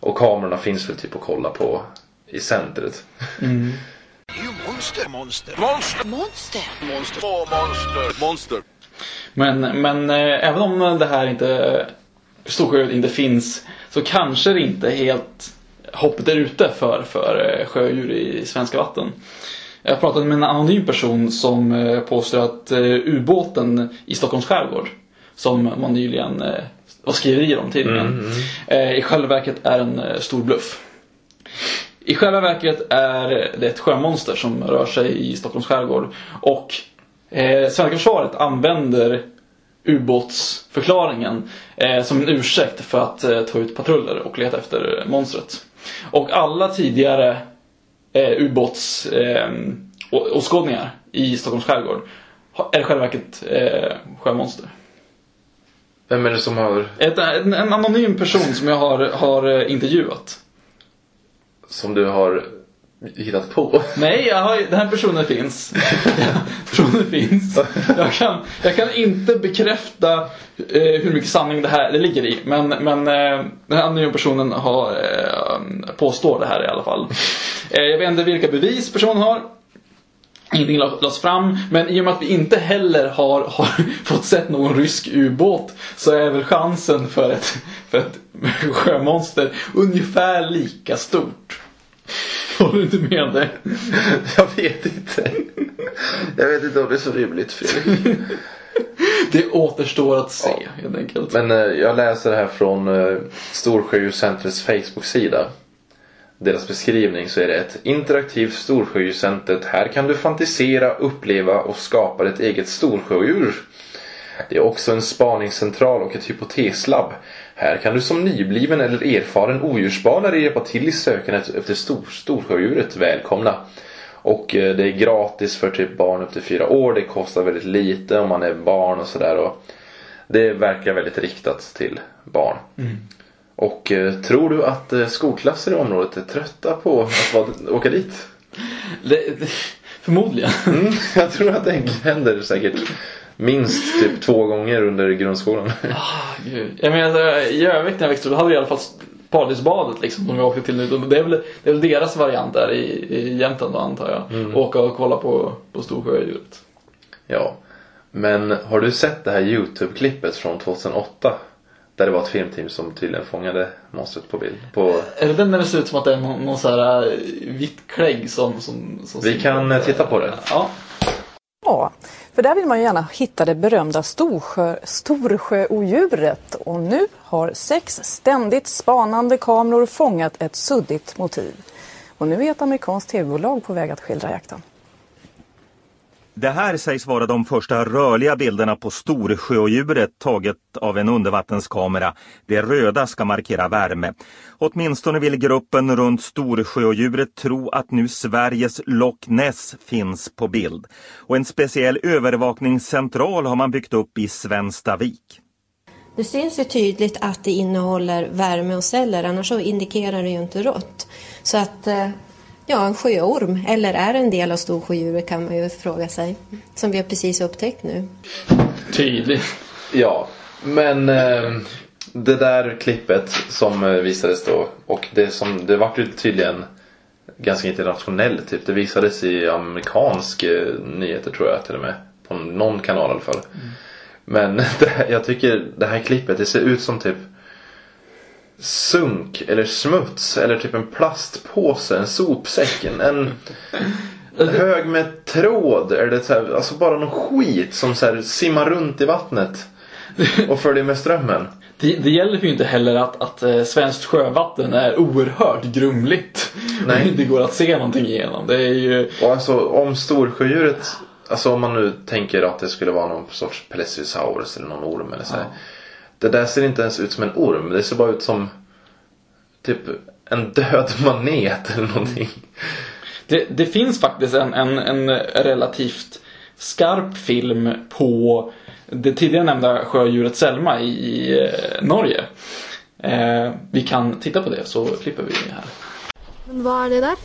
Och kamerorna finns väl typ att kolla på i centret. Det är ju monster, monster. Monster! Monster. Monster! Monster! Monster! Men, men eh, även om det här inte Storsjö inte finns så kanske det inte helt hoppet är ute för, för eh, sjödjur i svenska vatten. Jag pratade med en anonym person som eh, påstår att eh, ubåten i Stockholms skärgård som man nyligen eh, var skriverier om tidningen eh, i själva verket är en eh, stor bluff. I själva verket är det ett sjömonster som rör sig i Stockholms skärgård. Och eh, svenska försvaret använder ubåtsförklaringen eh, som en ursäkt för att eh, ta ut patruller och leta efter monstret. Och alla tidigare eh, ubåts eh, i Stockholms skärgård är i själva verket eh, sjömonster. Vem är det som har, Ett, en, en anonym person som jag har, har eh, intervjuat. som du har hittat på? Nej, jag har, den här personen finns. personen finns. Jag kan, jag kan inte bekräfta eh, hur mycket sanning det här det ligger i. Men, men eh, den här anonyma personen har, eh, påstår det här i alla fall. Eh, jag vet inte vilka bevis personen har. Ingenting la- lades fram, men i och med att vi inte heller har, har fått sett någon rysk ubåt så är väl chansen för ett, för ett sjömonster ungefär lika stort. Håller du inte med det? Jag vet inte. Jag vet inte om det är så rimligt Fredrik. Det återstår att se helt enkelt. Men eh, jag läser det här från eh, Storsjödjurscentrets Facebook-sida. Deras beskrivning så är det ett interaktivt Storsjödjurscenter. Här kan du fantisera, uppleva och skapa ett eget storsjödjur. Det är också en spaningscentral och ett hypoteslabb. Här kan du som nybliven eller erfaren odjursspanare hjälpa till i sökandet efter stor, storsjödjuret. Välkomna! Och eh, det är gratis för typ barn upp till fyra år. Det kostar väldigt lite om man är barn och sådär. och Det verkar väldigt riktat till barn. Och eh, tror du att eh, skolklasser i området är trötta på att vara, åka dit? Det, det, förmodligen. Mm, jag tror att det händer säkert minst typ två gånger under grundskolan. Ah, Gud. Jag menar, alltså, i Övik när jag växte upp, hade vi i alla fall Paradisbadet liksom som vi åkte till nu. Det är väl, det är väl deras variant där i, i Jämtland då antar jag. Åka och kolla på, på Storsjödjuret. Ja. Men har du sett det här Youtube-klippet från 2008? Där det var ett filmteam som tydligen fångade monstret på bild. På... Är det den där det ser ut som att det är någon, någon så här eh, vitt klägg som, som, som Vi kan eh, titta på det. Ja. Ja, för där vill man ju gärna hitta det berömda Storsjö, Storsjöodjuret. Och nu har sex ständigt spanande kameror fångat ett suddigt motiv. Och nu är ett amerikanskt tv-bolag på väg att skildra jakten. Det här sägs vara de första rörliga bilderna på Storsjöodjuret taget av en undervattenskamera. Det röda ska markera värme. Åtminstone vill gruppen runt Storsjöodjuret tro att nu Sveriges Loch Ness finns på bild. Och en speciell övervakningscentral har man byggt upp i Svenstavik. Det syns ju tydligt att det innehåller värme och celler, annars så indikerar det ju inte rått. Så att, eh, ja, en sjöorm, eller är en del av storsjödjuret kan man ju fråga sig. Som vi har precis upptäckt nu. Tydligt. Ja, men eh, det där klippet som eh, visades då och det som det vart ju tydligen ganska internationellt typ. Det visades i amerikansk eh, nyheter tror jag till och med. På någon kanal i alla fall. Men det jag tycker det här klippet det ser ut som typ sunk eller smuts eller typ en plastpåse, en sopsäck. En, hög med tråd. Det så här, alltså bara någon skit som så här simmar runt i vattnet. Och följer med strömmen. Det, det gäller ju inte heller att, att eh, svenskt sjövatten är oerhört grumligt. Nej. Inte går att se någonting igenom. Det är ju... Och alltså om storsjödjuret, alltså om man nu tänker att det skulle vara någon sorts plesiosaurus eller någon orm eller så här. Det där ser inte ens ut som en orm. Det ser bara ut som typ en död manet eller någonting. Det, det finns faktiskt en, en, en relativt skarp film på det tidigare nämnda sjödjuret Selma i, i eh, Norge. Eh, vi kan titta på det så klipper vi här. Men hva er det der?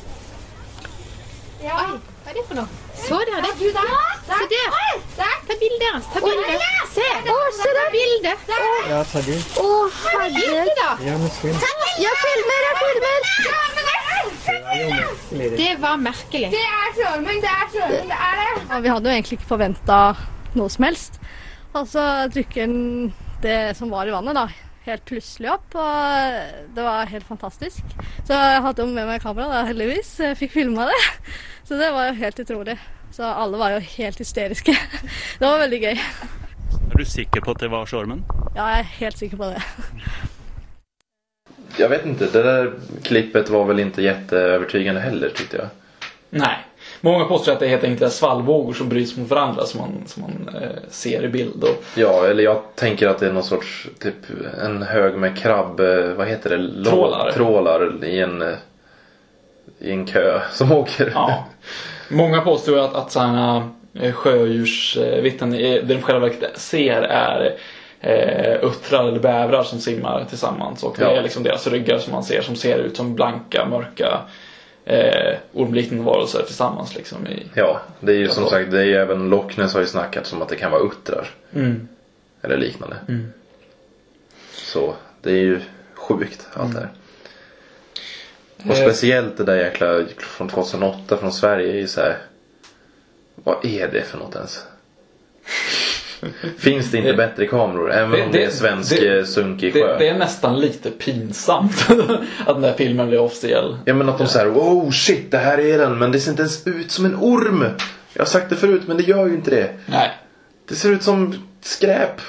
Ja. Hva er det for noe? Så dere det? Se der! Ta bilde deres. Ta bilde. Se! Å, se der! Bilde. Ja, ta din. Å, herregud. Ja, men film. Jeg filmer, jeg filmer! Det var merkelig. Det er Trollmunn, det er Trollmunn, det er det. Ja, vi hadde jo egentlig ikke forventa noe som helst. Og så trykker den det som var i vannet, da, helt plutselig opp. Og det var helt fantastisk. Så jeg hadde jo med meg kamera, da, heldigvis. Jeg fikk filma det. Så det var jo helt utrolig. Så alle var jo helt hysteriske. Det var veldig gøy. Er du sikker på at det var stormen? Ja, jeg er helt sikker på det. Jag vet inte, det där klippet var väl inte jätteövertygande heller tyckte jag. Nej. Många påstår att det är helt enkelt svallvågor som bryts mot varandra som man, som man eh, ser i bild. Och, Ja, eller jag tänker att det är någon sorts, typ en hög med krabb, eh, vad heter det? Lå- Trålar. Trålar i en, eh, i en kö som åker. ja. Många påstår att, att sådana eh, sjödjursvittnen, det de själva verket ser är eh, uttrar eller bävrar som simmar tillsammans. Och det Ja. är liksom deras ryggar som man ser som ser ut som blanka, mörka eh, ormliknande varelser tillsammans. Liksom, i, Ja, det är ju som sagt, det är ju även Loch Ness har ju snackat som att det kan vara uttrar. Mm. Eller liknande. Mm. Så det är ju sjukt allt det här. Och Eh. speciellt det där jäkla från 2008 från Sverige är ju så här. Vad är det för något ens? Finns det inte Det- bättre kameror? Även det- om det, det- är svensk det- det, sunkig Det, sjö. det är nästan lite pinsamt att den där filmen blir officiell. Ja men att de säger oh shit det här är den men det ser inte ens ut som en orm. Jag har sagt det förut men det gör ju inte det. Nej. Det ser ut som skräp.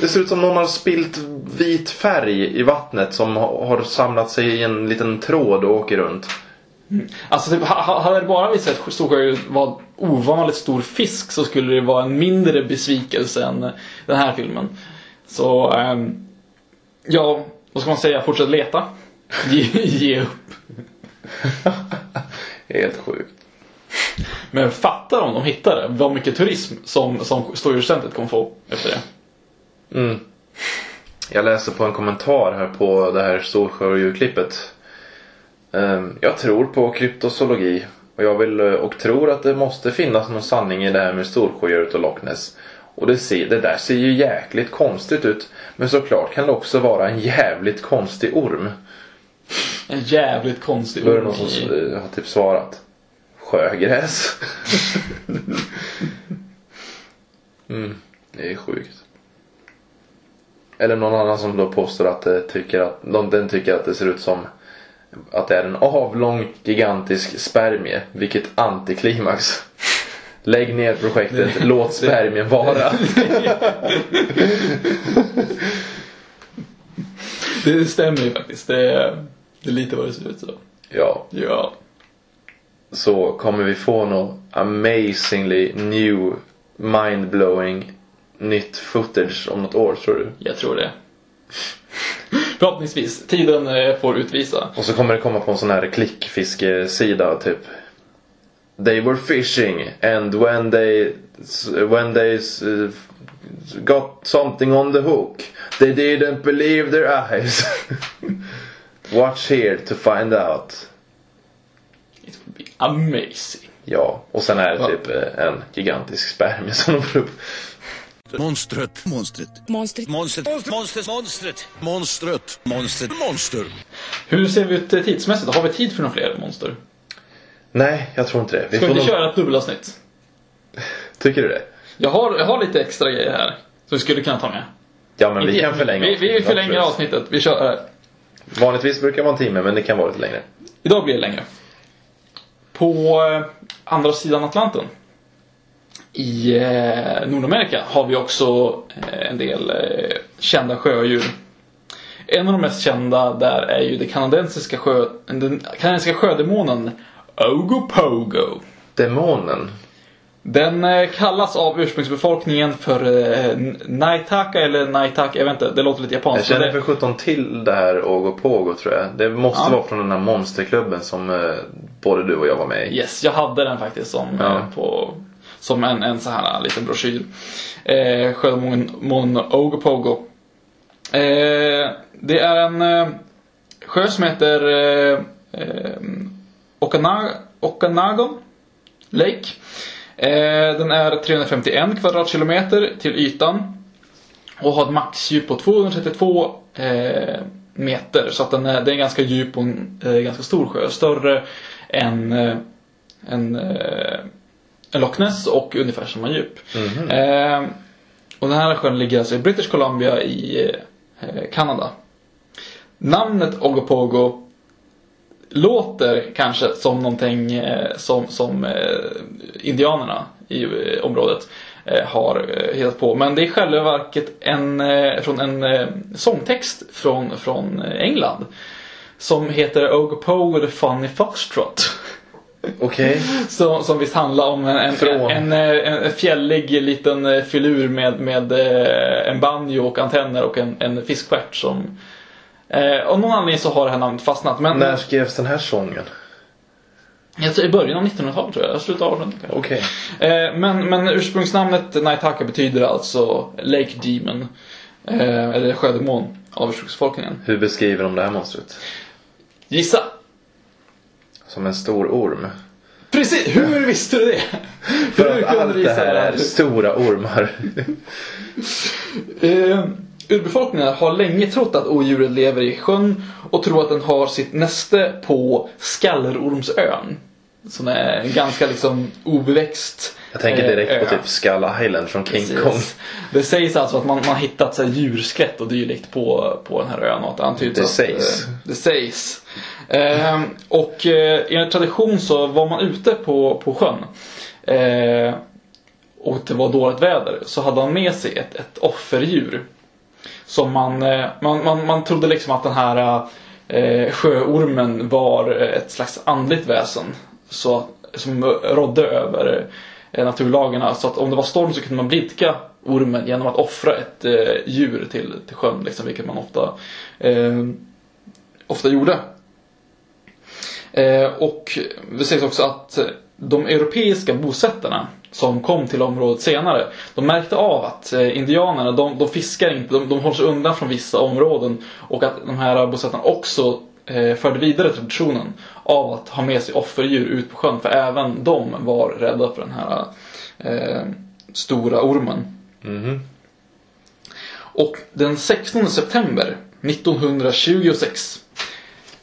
Det ser ut som någon har spilt vit färg i vattnet som ha- har samlat sig i en liten tråd och åker runt. Alltså typ, ha- ha- hade det bara visat att Storsjö var ovanligt stor fisk så skulle det vara en mindre besvikelse än den här filmen. Så, ehm, ja, vad ska man säga? Fortsätt leta. Ge, ge upp. Helt sjukt. Men fatta om de hittar det. Vad mycket turism som, som Storhuscentret kommer få efter det. Mm. Jag läser på en kommentar här på det här Storsjödjurklippet. Ehm, Jag tror på kryptozoologi och jag vill eh, och tror att det måste finnas någon sanning i det här med Storsjödjuret och Loch Ness. Och det, ser, det där ser ju jäkligt konstigt ut. Men såklart kan det också vara en jävligt konstig orm. En jävligt konstig Då är det orm någon som eh, har typ svarat. Sjögräs. mm, det är sjukt. Eller någon annan som då påstår att det tycker att, de, den tycker att det ser ut som att det är en avlång gigantisk spermie. Vilket antiklimax. Lägg ner projektet, låt spermien vara. Det stämmer ju faktiskt. Det är, det är lite vad det ser ut så. ja. Ja. så kommer vi få något amazingly new mindblowing nytt footage om något år tror du? Jag tror det. Förhoppningsvis. Tiden eh, får utvisa. Och så kommer det komma på en sån här klickfiskesida typ. They were fishing and when they when they got something on the hook they didn't believe their eyes. Watch here to find out. It would be amazing. Ja, och sen är det typ eh, en gigantisk spermie som de får upp. Monstret. Monstret. Monstret. Monstret. Monstret. Monstret. Monstret. Monstret. Monster. Hur ser vi ut eh, tidsmässigt? Har vi tid för några fler monster? Nej, jag tror inte det. Vi Ska vi inte köra ett dubbelavsnitt? Tycker du det? Jag har, jag har lite extra grejer här. Som vi skulle kunna ta med. Ja, men vi kan förlänga Vi, vi förlänger avsnittet. Vi kör. eh, Vanligtvis brukar det vara en timme, men det kan vara lite längre. Idag blir det längre. På eh, andra sidan Atlanten i eh, Nordamerika har vi också eh, en del eh, kända sjödjur. En av de mest kända där är ju det kanadensiska, sjö, den kanadensiska sjödemonen Ogopogo. Demonen? Den eh, kallas av ursprungsbefolkningen för eh, Naitaka eller Naitaka, jag vet inte, det låter lite Jag japanskt. men känner för sjutton till det här Ogopogo tror jag. Det måste Ja. vara från den här monsterklubben som eh, både du och jag var med i. Yes, jag hade den faktiskt som, Ja. eh, på, som en, en så här liten broschyr. Eh, Sjödemonen Ogopogo. Eh, det är en eh, sjö som heter eh, eh, Okana, Okanagon Lake. Eh, den är 351 kvadratkilometer till ytan. Och har ett maxdjup på 232 eh, meter. Så att den är, det är en ganska djup och en eh, ganska stor sjö. Större än, eh, än, eh, än Loch Ness och ungefär samma djup. Mhm. Eh, och den här sjön ligger alltså i British Columbia i eh, Kanada. Namnet Ogopogo låter kanske som någonting eh, som, som eh, indianerna i eh, området eh, har hittat på. Men det är själva verket en, från en sångtext från, från England. Som heter Ogopogo the Funny Foxtrot. Okej. Som, som visst handlar om en, en, en, en, fjällig liten eh, filur med, med eh, en banjo och antenner och en, en fiskstjärt som... Eh, av någon anledning så har det här namnet fastnat. Men När skrevs den här sången? tror i början av 1900-talet tror jag, slutet av 1800-talet. Okej. Eh, men, men ursprungsnamnet Naitaka betyder alltså Lake Demon. Eh, eller sjödemon av ursprungsbefolkningen. Hur beskriver de det här monstret? Gissa! Som en stor orm. Precis! Hur visste du det? För Hur att allt det här är stora ormar. Eh, urbefolkningen har länge trott att odjuret lever i sjön och tror att den har sitt näste på Skallerormsön. Som är en ganska liksom obeväxt Jag tänker direkt eh, på ö. typ Skull Island från King Precis. Kong. Det sägs alltså att man, man har hittat så här, djurskelett och dylikt på, på den här ön och att det antyds Det att, sägs. eh, det sägs. Eh, och eh, enligt tradition så var man ute på, på sjön eh, och det var dåligt väder så hade han med sig ett, ett offerdjur. Som man, eh, man, man, man trodde liksom att den här eh, sjöormen var ett slags andligt väsen. Så, som rådde över eh, naturlagarna. Så att om det var storm så kunde man blidka ormen genom att offra ett eh, djur till, till sjön. Liksom, vilket man ofta, eh, ofta gjorde. Eh, och det sägs också att de europeiska bosättarna som kom till området senare, de märkte av att eh, indianerna, de, de fiskar inte, de, de håller sig undan från vissa områden och att de här bosättarna också eh, förde vidare traditionen av att ha med sig offerdjur ut på sjön, för även de var rädda för den här eh, stora ormen. Mhm. Och den 16 september 1926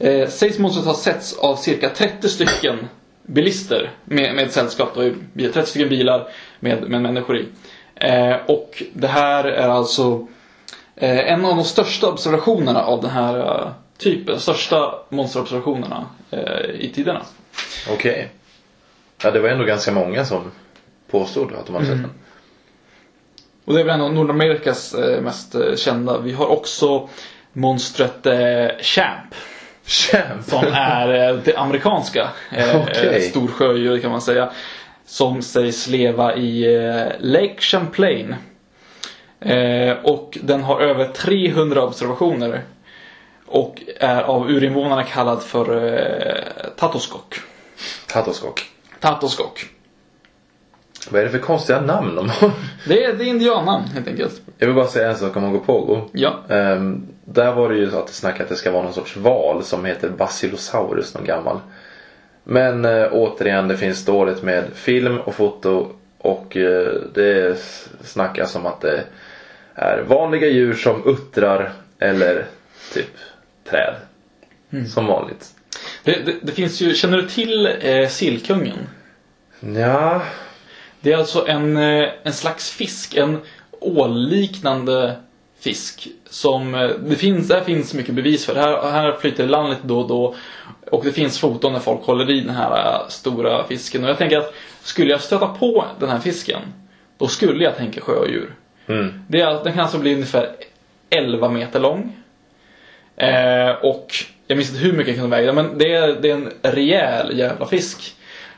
eh, sägs monstret ha setts av cirka 30 stycken bilister med, med sällskap. Då, i bil- 30 stycken bilar med, med människor i. Eh, och det här är alltså eh, en av de största observationerna av den här eh, typen. Största monsterobservationerna eh, i tiderna. Okej. Ja, det var ändå ganska många som påstod att de hade sett Mm. den. Och det är väl en av Nordamerikas eh, mest eh, kända. Vi har också monstret Champ. Champ? Som är eh, det amerikanska eh, eh, storsjödjur kan man säga. Som sägs leva i Lake Champlain. Och den har över 300 observationer. Och är av urinvånarna kallad för Tatoskok. Tatoskok. Tatoskok. Vad är det för konstiga namn de har? Det är, det är indiannamn helt enkelt. Jag vill bara säga en sak om Ogopogo. Ja. Ehm, där var det ju så att det snackade att det ska vara någon sorts val som heter Basilosaurus, någon gammal. Men eh, återigen, det finns dåligt med film och foto och eh, det snackas om att det är vanliga djur som uttrar eller typ träd. Mm. Som vanligt. Det, det, det finns ju, känner du till eh, sillkungen? Ja, Det är alltså en, eh, en slags fisk, en ålliknande fisk. Som, eh, det finns, där finns mycket bevis för. Det här, här flyter land lite då och då. Och det finns foton när folk håller i den här eh, stora fisken. Och jag tänker att skulle jag stöta på den här fisken, då skulle jag tänka sjödjur. Mm. Det är, den kan alltså bli ungefär 11 meter lång. Eh, och jag minns inte hur mycket den kan väga, men det är, det är en rejäl jävla fisk.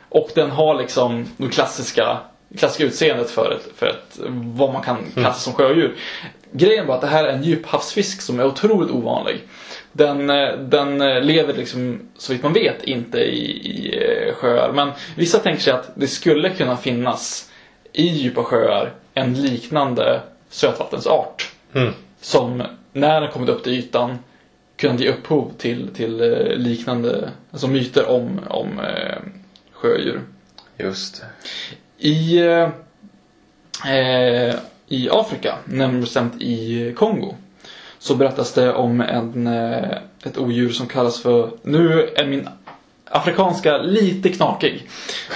Och den har liksom det klassiska, klassiska utseendet för, ett, för ett, vad man kan klassa som sjödjur. Grejen var att det här är en djuphavsfisk som är otroligt ovanlig. Den, eh, den eh, lever liksom, så vitt man vet, inte i, i eh, sjöar. Men vissa tänker sig att det skulle kunna finnas i djupa sjöar en liknande sötvattensart. Mm. Som när den kommit upp till ytan kunde ge upphov till, till liknande alltså myter om, om sjödjur. Just. I, eh, I Afrika, närmare bestämt i Kongo, så berättas det om en, eh, ett odjur som kallas för, nu är min afrikanska lite knakig,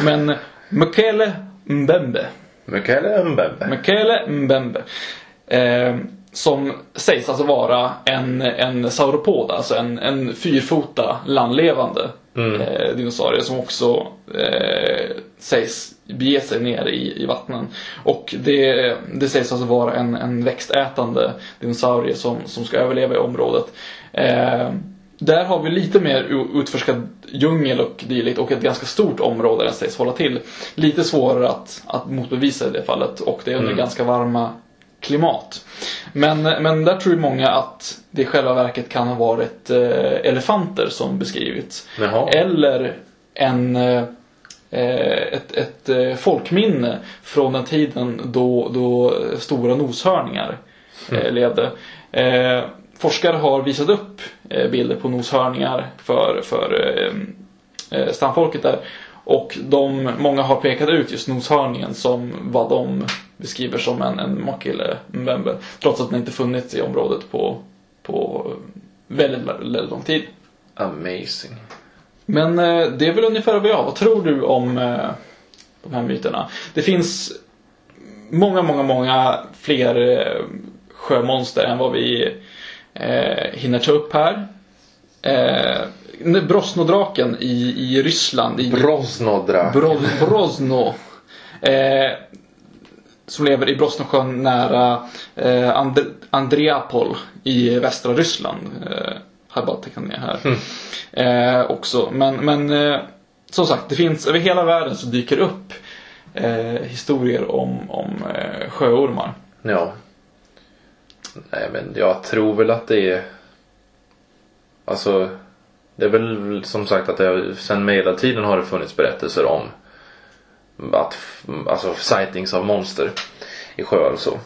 men Mukele Mbembe. Mukele Mbembe. Mukele Mbembe. Eh, som sägs alltså vara en, en sauropod, alltså en, en fyrfota landlevande Mm. eh, dinosaurie som också eh, sägs bege sig ner i, i vattnen. Och det, det sägs alltså vara en, en växtätande dinosaurie som, som ska överleva i området. Eh, där har vi lite mer utforskad djungel och dylikt och ett ganska stort område den sägs hålla till. Lite svårare att, att motbevisa i det fallet och det är under Mm. ganska varma klimat. Men, men där tror ju många att det i själva verket kan ha varit eh, elefanter som beskrivits. Jaha. Eller en, eh, ett, ett eh, folkminne från den tiden då, då stora noshörningar eh, levde. Eh, forskare har visat upp eh, bilder på noshörningar för, för eh, eh, stamfolket där. Och de, många har pekat ut just noshörningen som vad de beskriver som en, en makille mbembe. Trots att den inte funnits i området på, på väldigt, väldigt lång tid. Amazing. Men eh, det är väl ungefär vad jag Vad tror du om eh, de här myterna? Det finns många, många, många fler eh, sjömonster än vad vi eh, hinner ta upp här. Brosnodraken i, i Ryssland. I, Brosnodra. Bro, Brosno. Eh, som lever i Brosnosjön nära eh, And Andreapol i västra Ryssland. Eh, har bara tecknat ner här. Eh, också. Men, men eh, som sagt, det finns över hela världen så dyker upp eh, historier om, om eh, sjöormar. Ja. Nej men jag tror väl att det är Alltså Det är väl som sagt att det, sen medeltiden har det funnits berättelser om att, alltså sightings av monster i sjöar och så.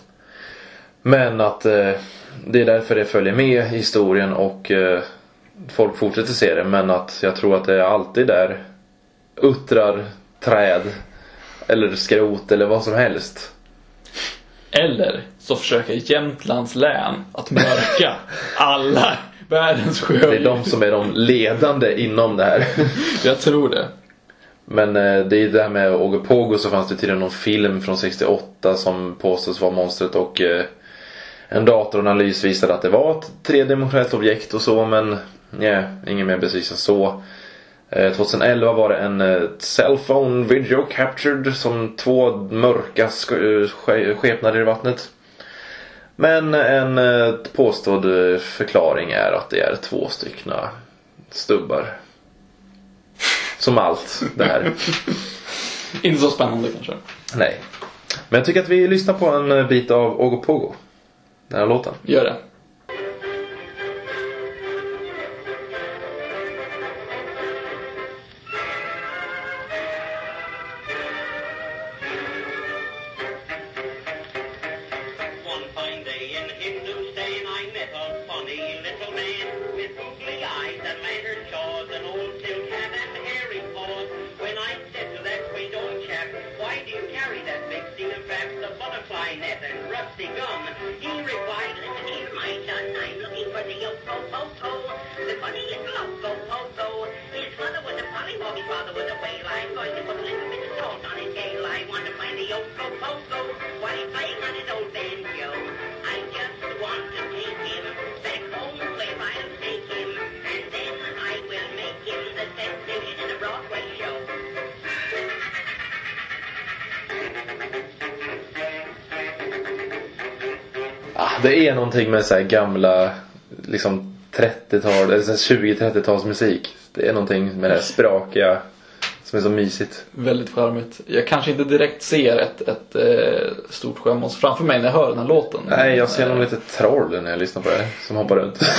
Men att eh, det är därför det följer med i historien och eh, folk fortsätter se det men att jag tror att det är alltid där uttrar, träd eller skrot eller vad som helst. Eller så försöker Jämtlands län att mörka alla världens sjödjur. Det är de som är de ledande inom det här. Jag tror det. Men eh, det är det här med Ogopogo så fanns det tydligen någon film från 68 som påstås vara monstret och eh, en datoranalys visade att det var ett tredimensionellt objekt och så men nej, ingen mer bevis än så. Eh, 2011 var det en eh, cellphone video captured som två mörka sk- eh, ske- skepnader i vattnet. Men en eh, påstådd eh, förklaring är att det är två styckna stubbar. Som allt det här. Inte så spännande kanske. Nej. Men jag tycker att vi lyssnar på en eh, bit av Ogopogo. Den här låten. Gör det. Det är någonting med så gamla liksom 30-tal, eller så här 20-30-tals musik. Det är någonting med det här sprakiga som är så mysigt. Väldigt charmigt. Jag kanske inte direkt ser ett, ett eh, stort sjömonster framför mig när jag hör den här låten. Nej, jag ser nog lite troll när jag lyssnar på det. Som hoppar runt.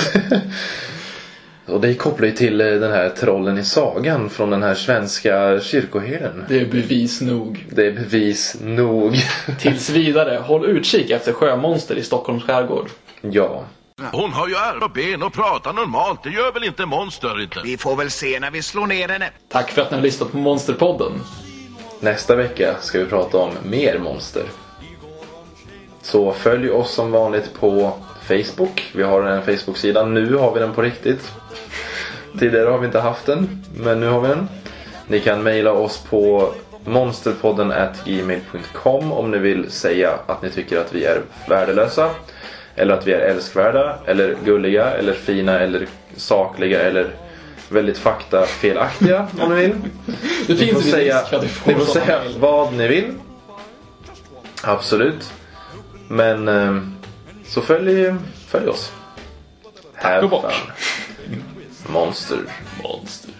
Och det kopplar ju till eh, den här trollen i sagan från den här svenska kyrkoherden. Det är bevis nog. Det är bevis nog. Tills vidare, håll utkik efter sjömonster i Stockholms skärgård. Ja. Hon har ju armar och ben och pratar normalt. Det gör väl inte monster inte? Vi får väl se när vi slår ner henne. Tack för att ni har lyssnat på Monsterpodden. Nästa vecka ska vi prata om mer monster. Så följ oss som vanligt på Facebook. Vi har en Facebook-sida. Nu har vi den på riktigt. Tidigare har vi inte haft den, men nu har vi den. Ni kan mejla oss på monsterpodden gmail.com om ni vill säga att ni tycker att vi är värdelösa. Eller att vi är älskvärda, eller gulliga, eller fina, eller sakliga, eller väldigt faktafelaktiga om ni vill. Det ni får säga, ni får säga vad ni vill. Absolut. Men eh, så följ, följ oss. Tack och bock. Monster. Monster.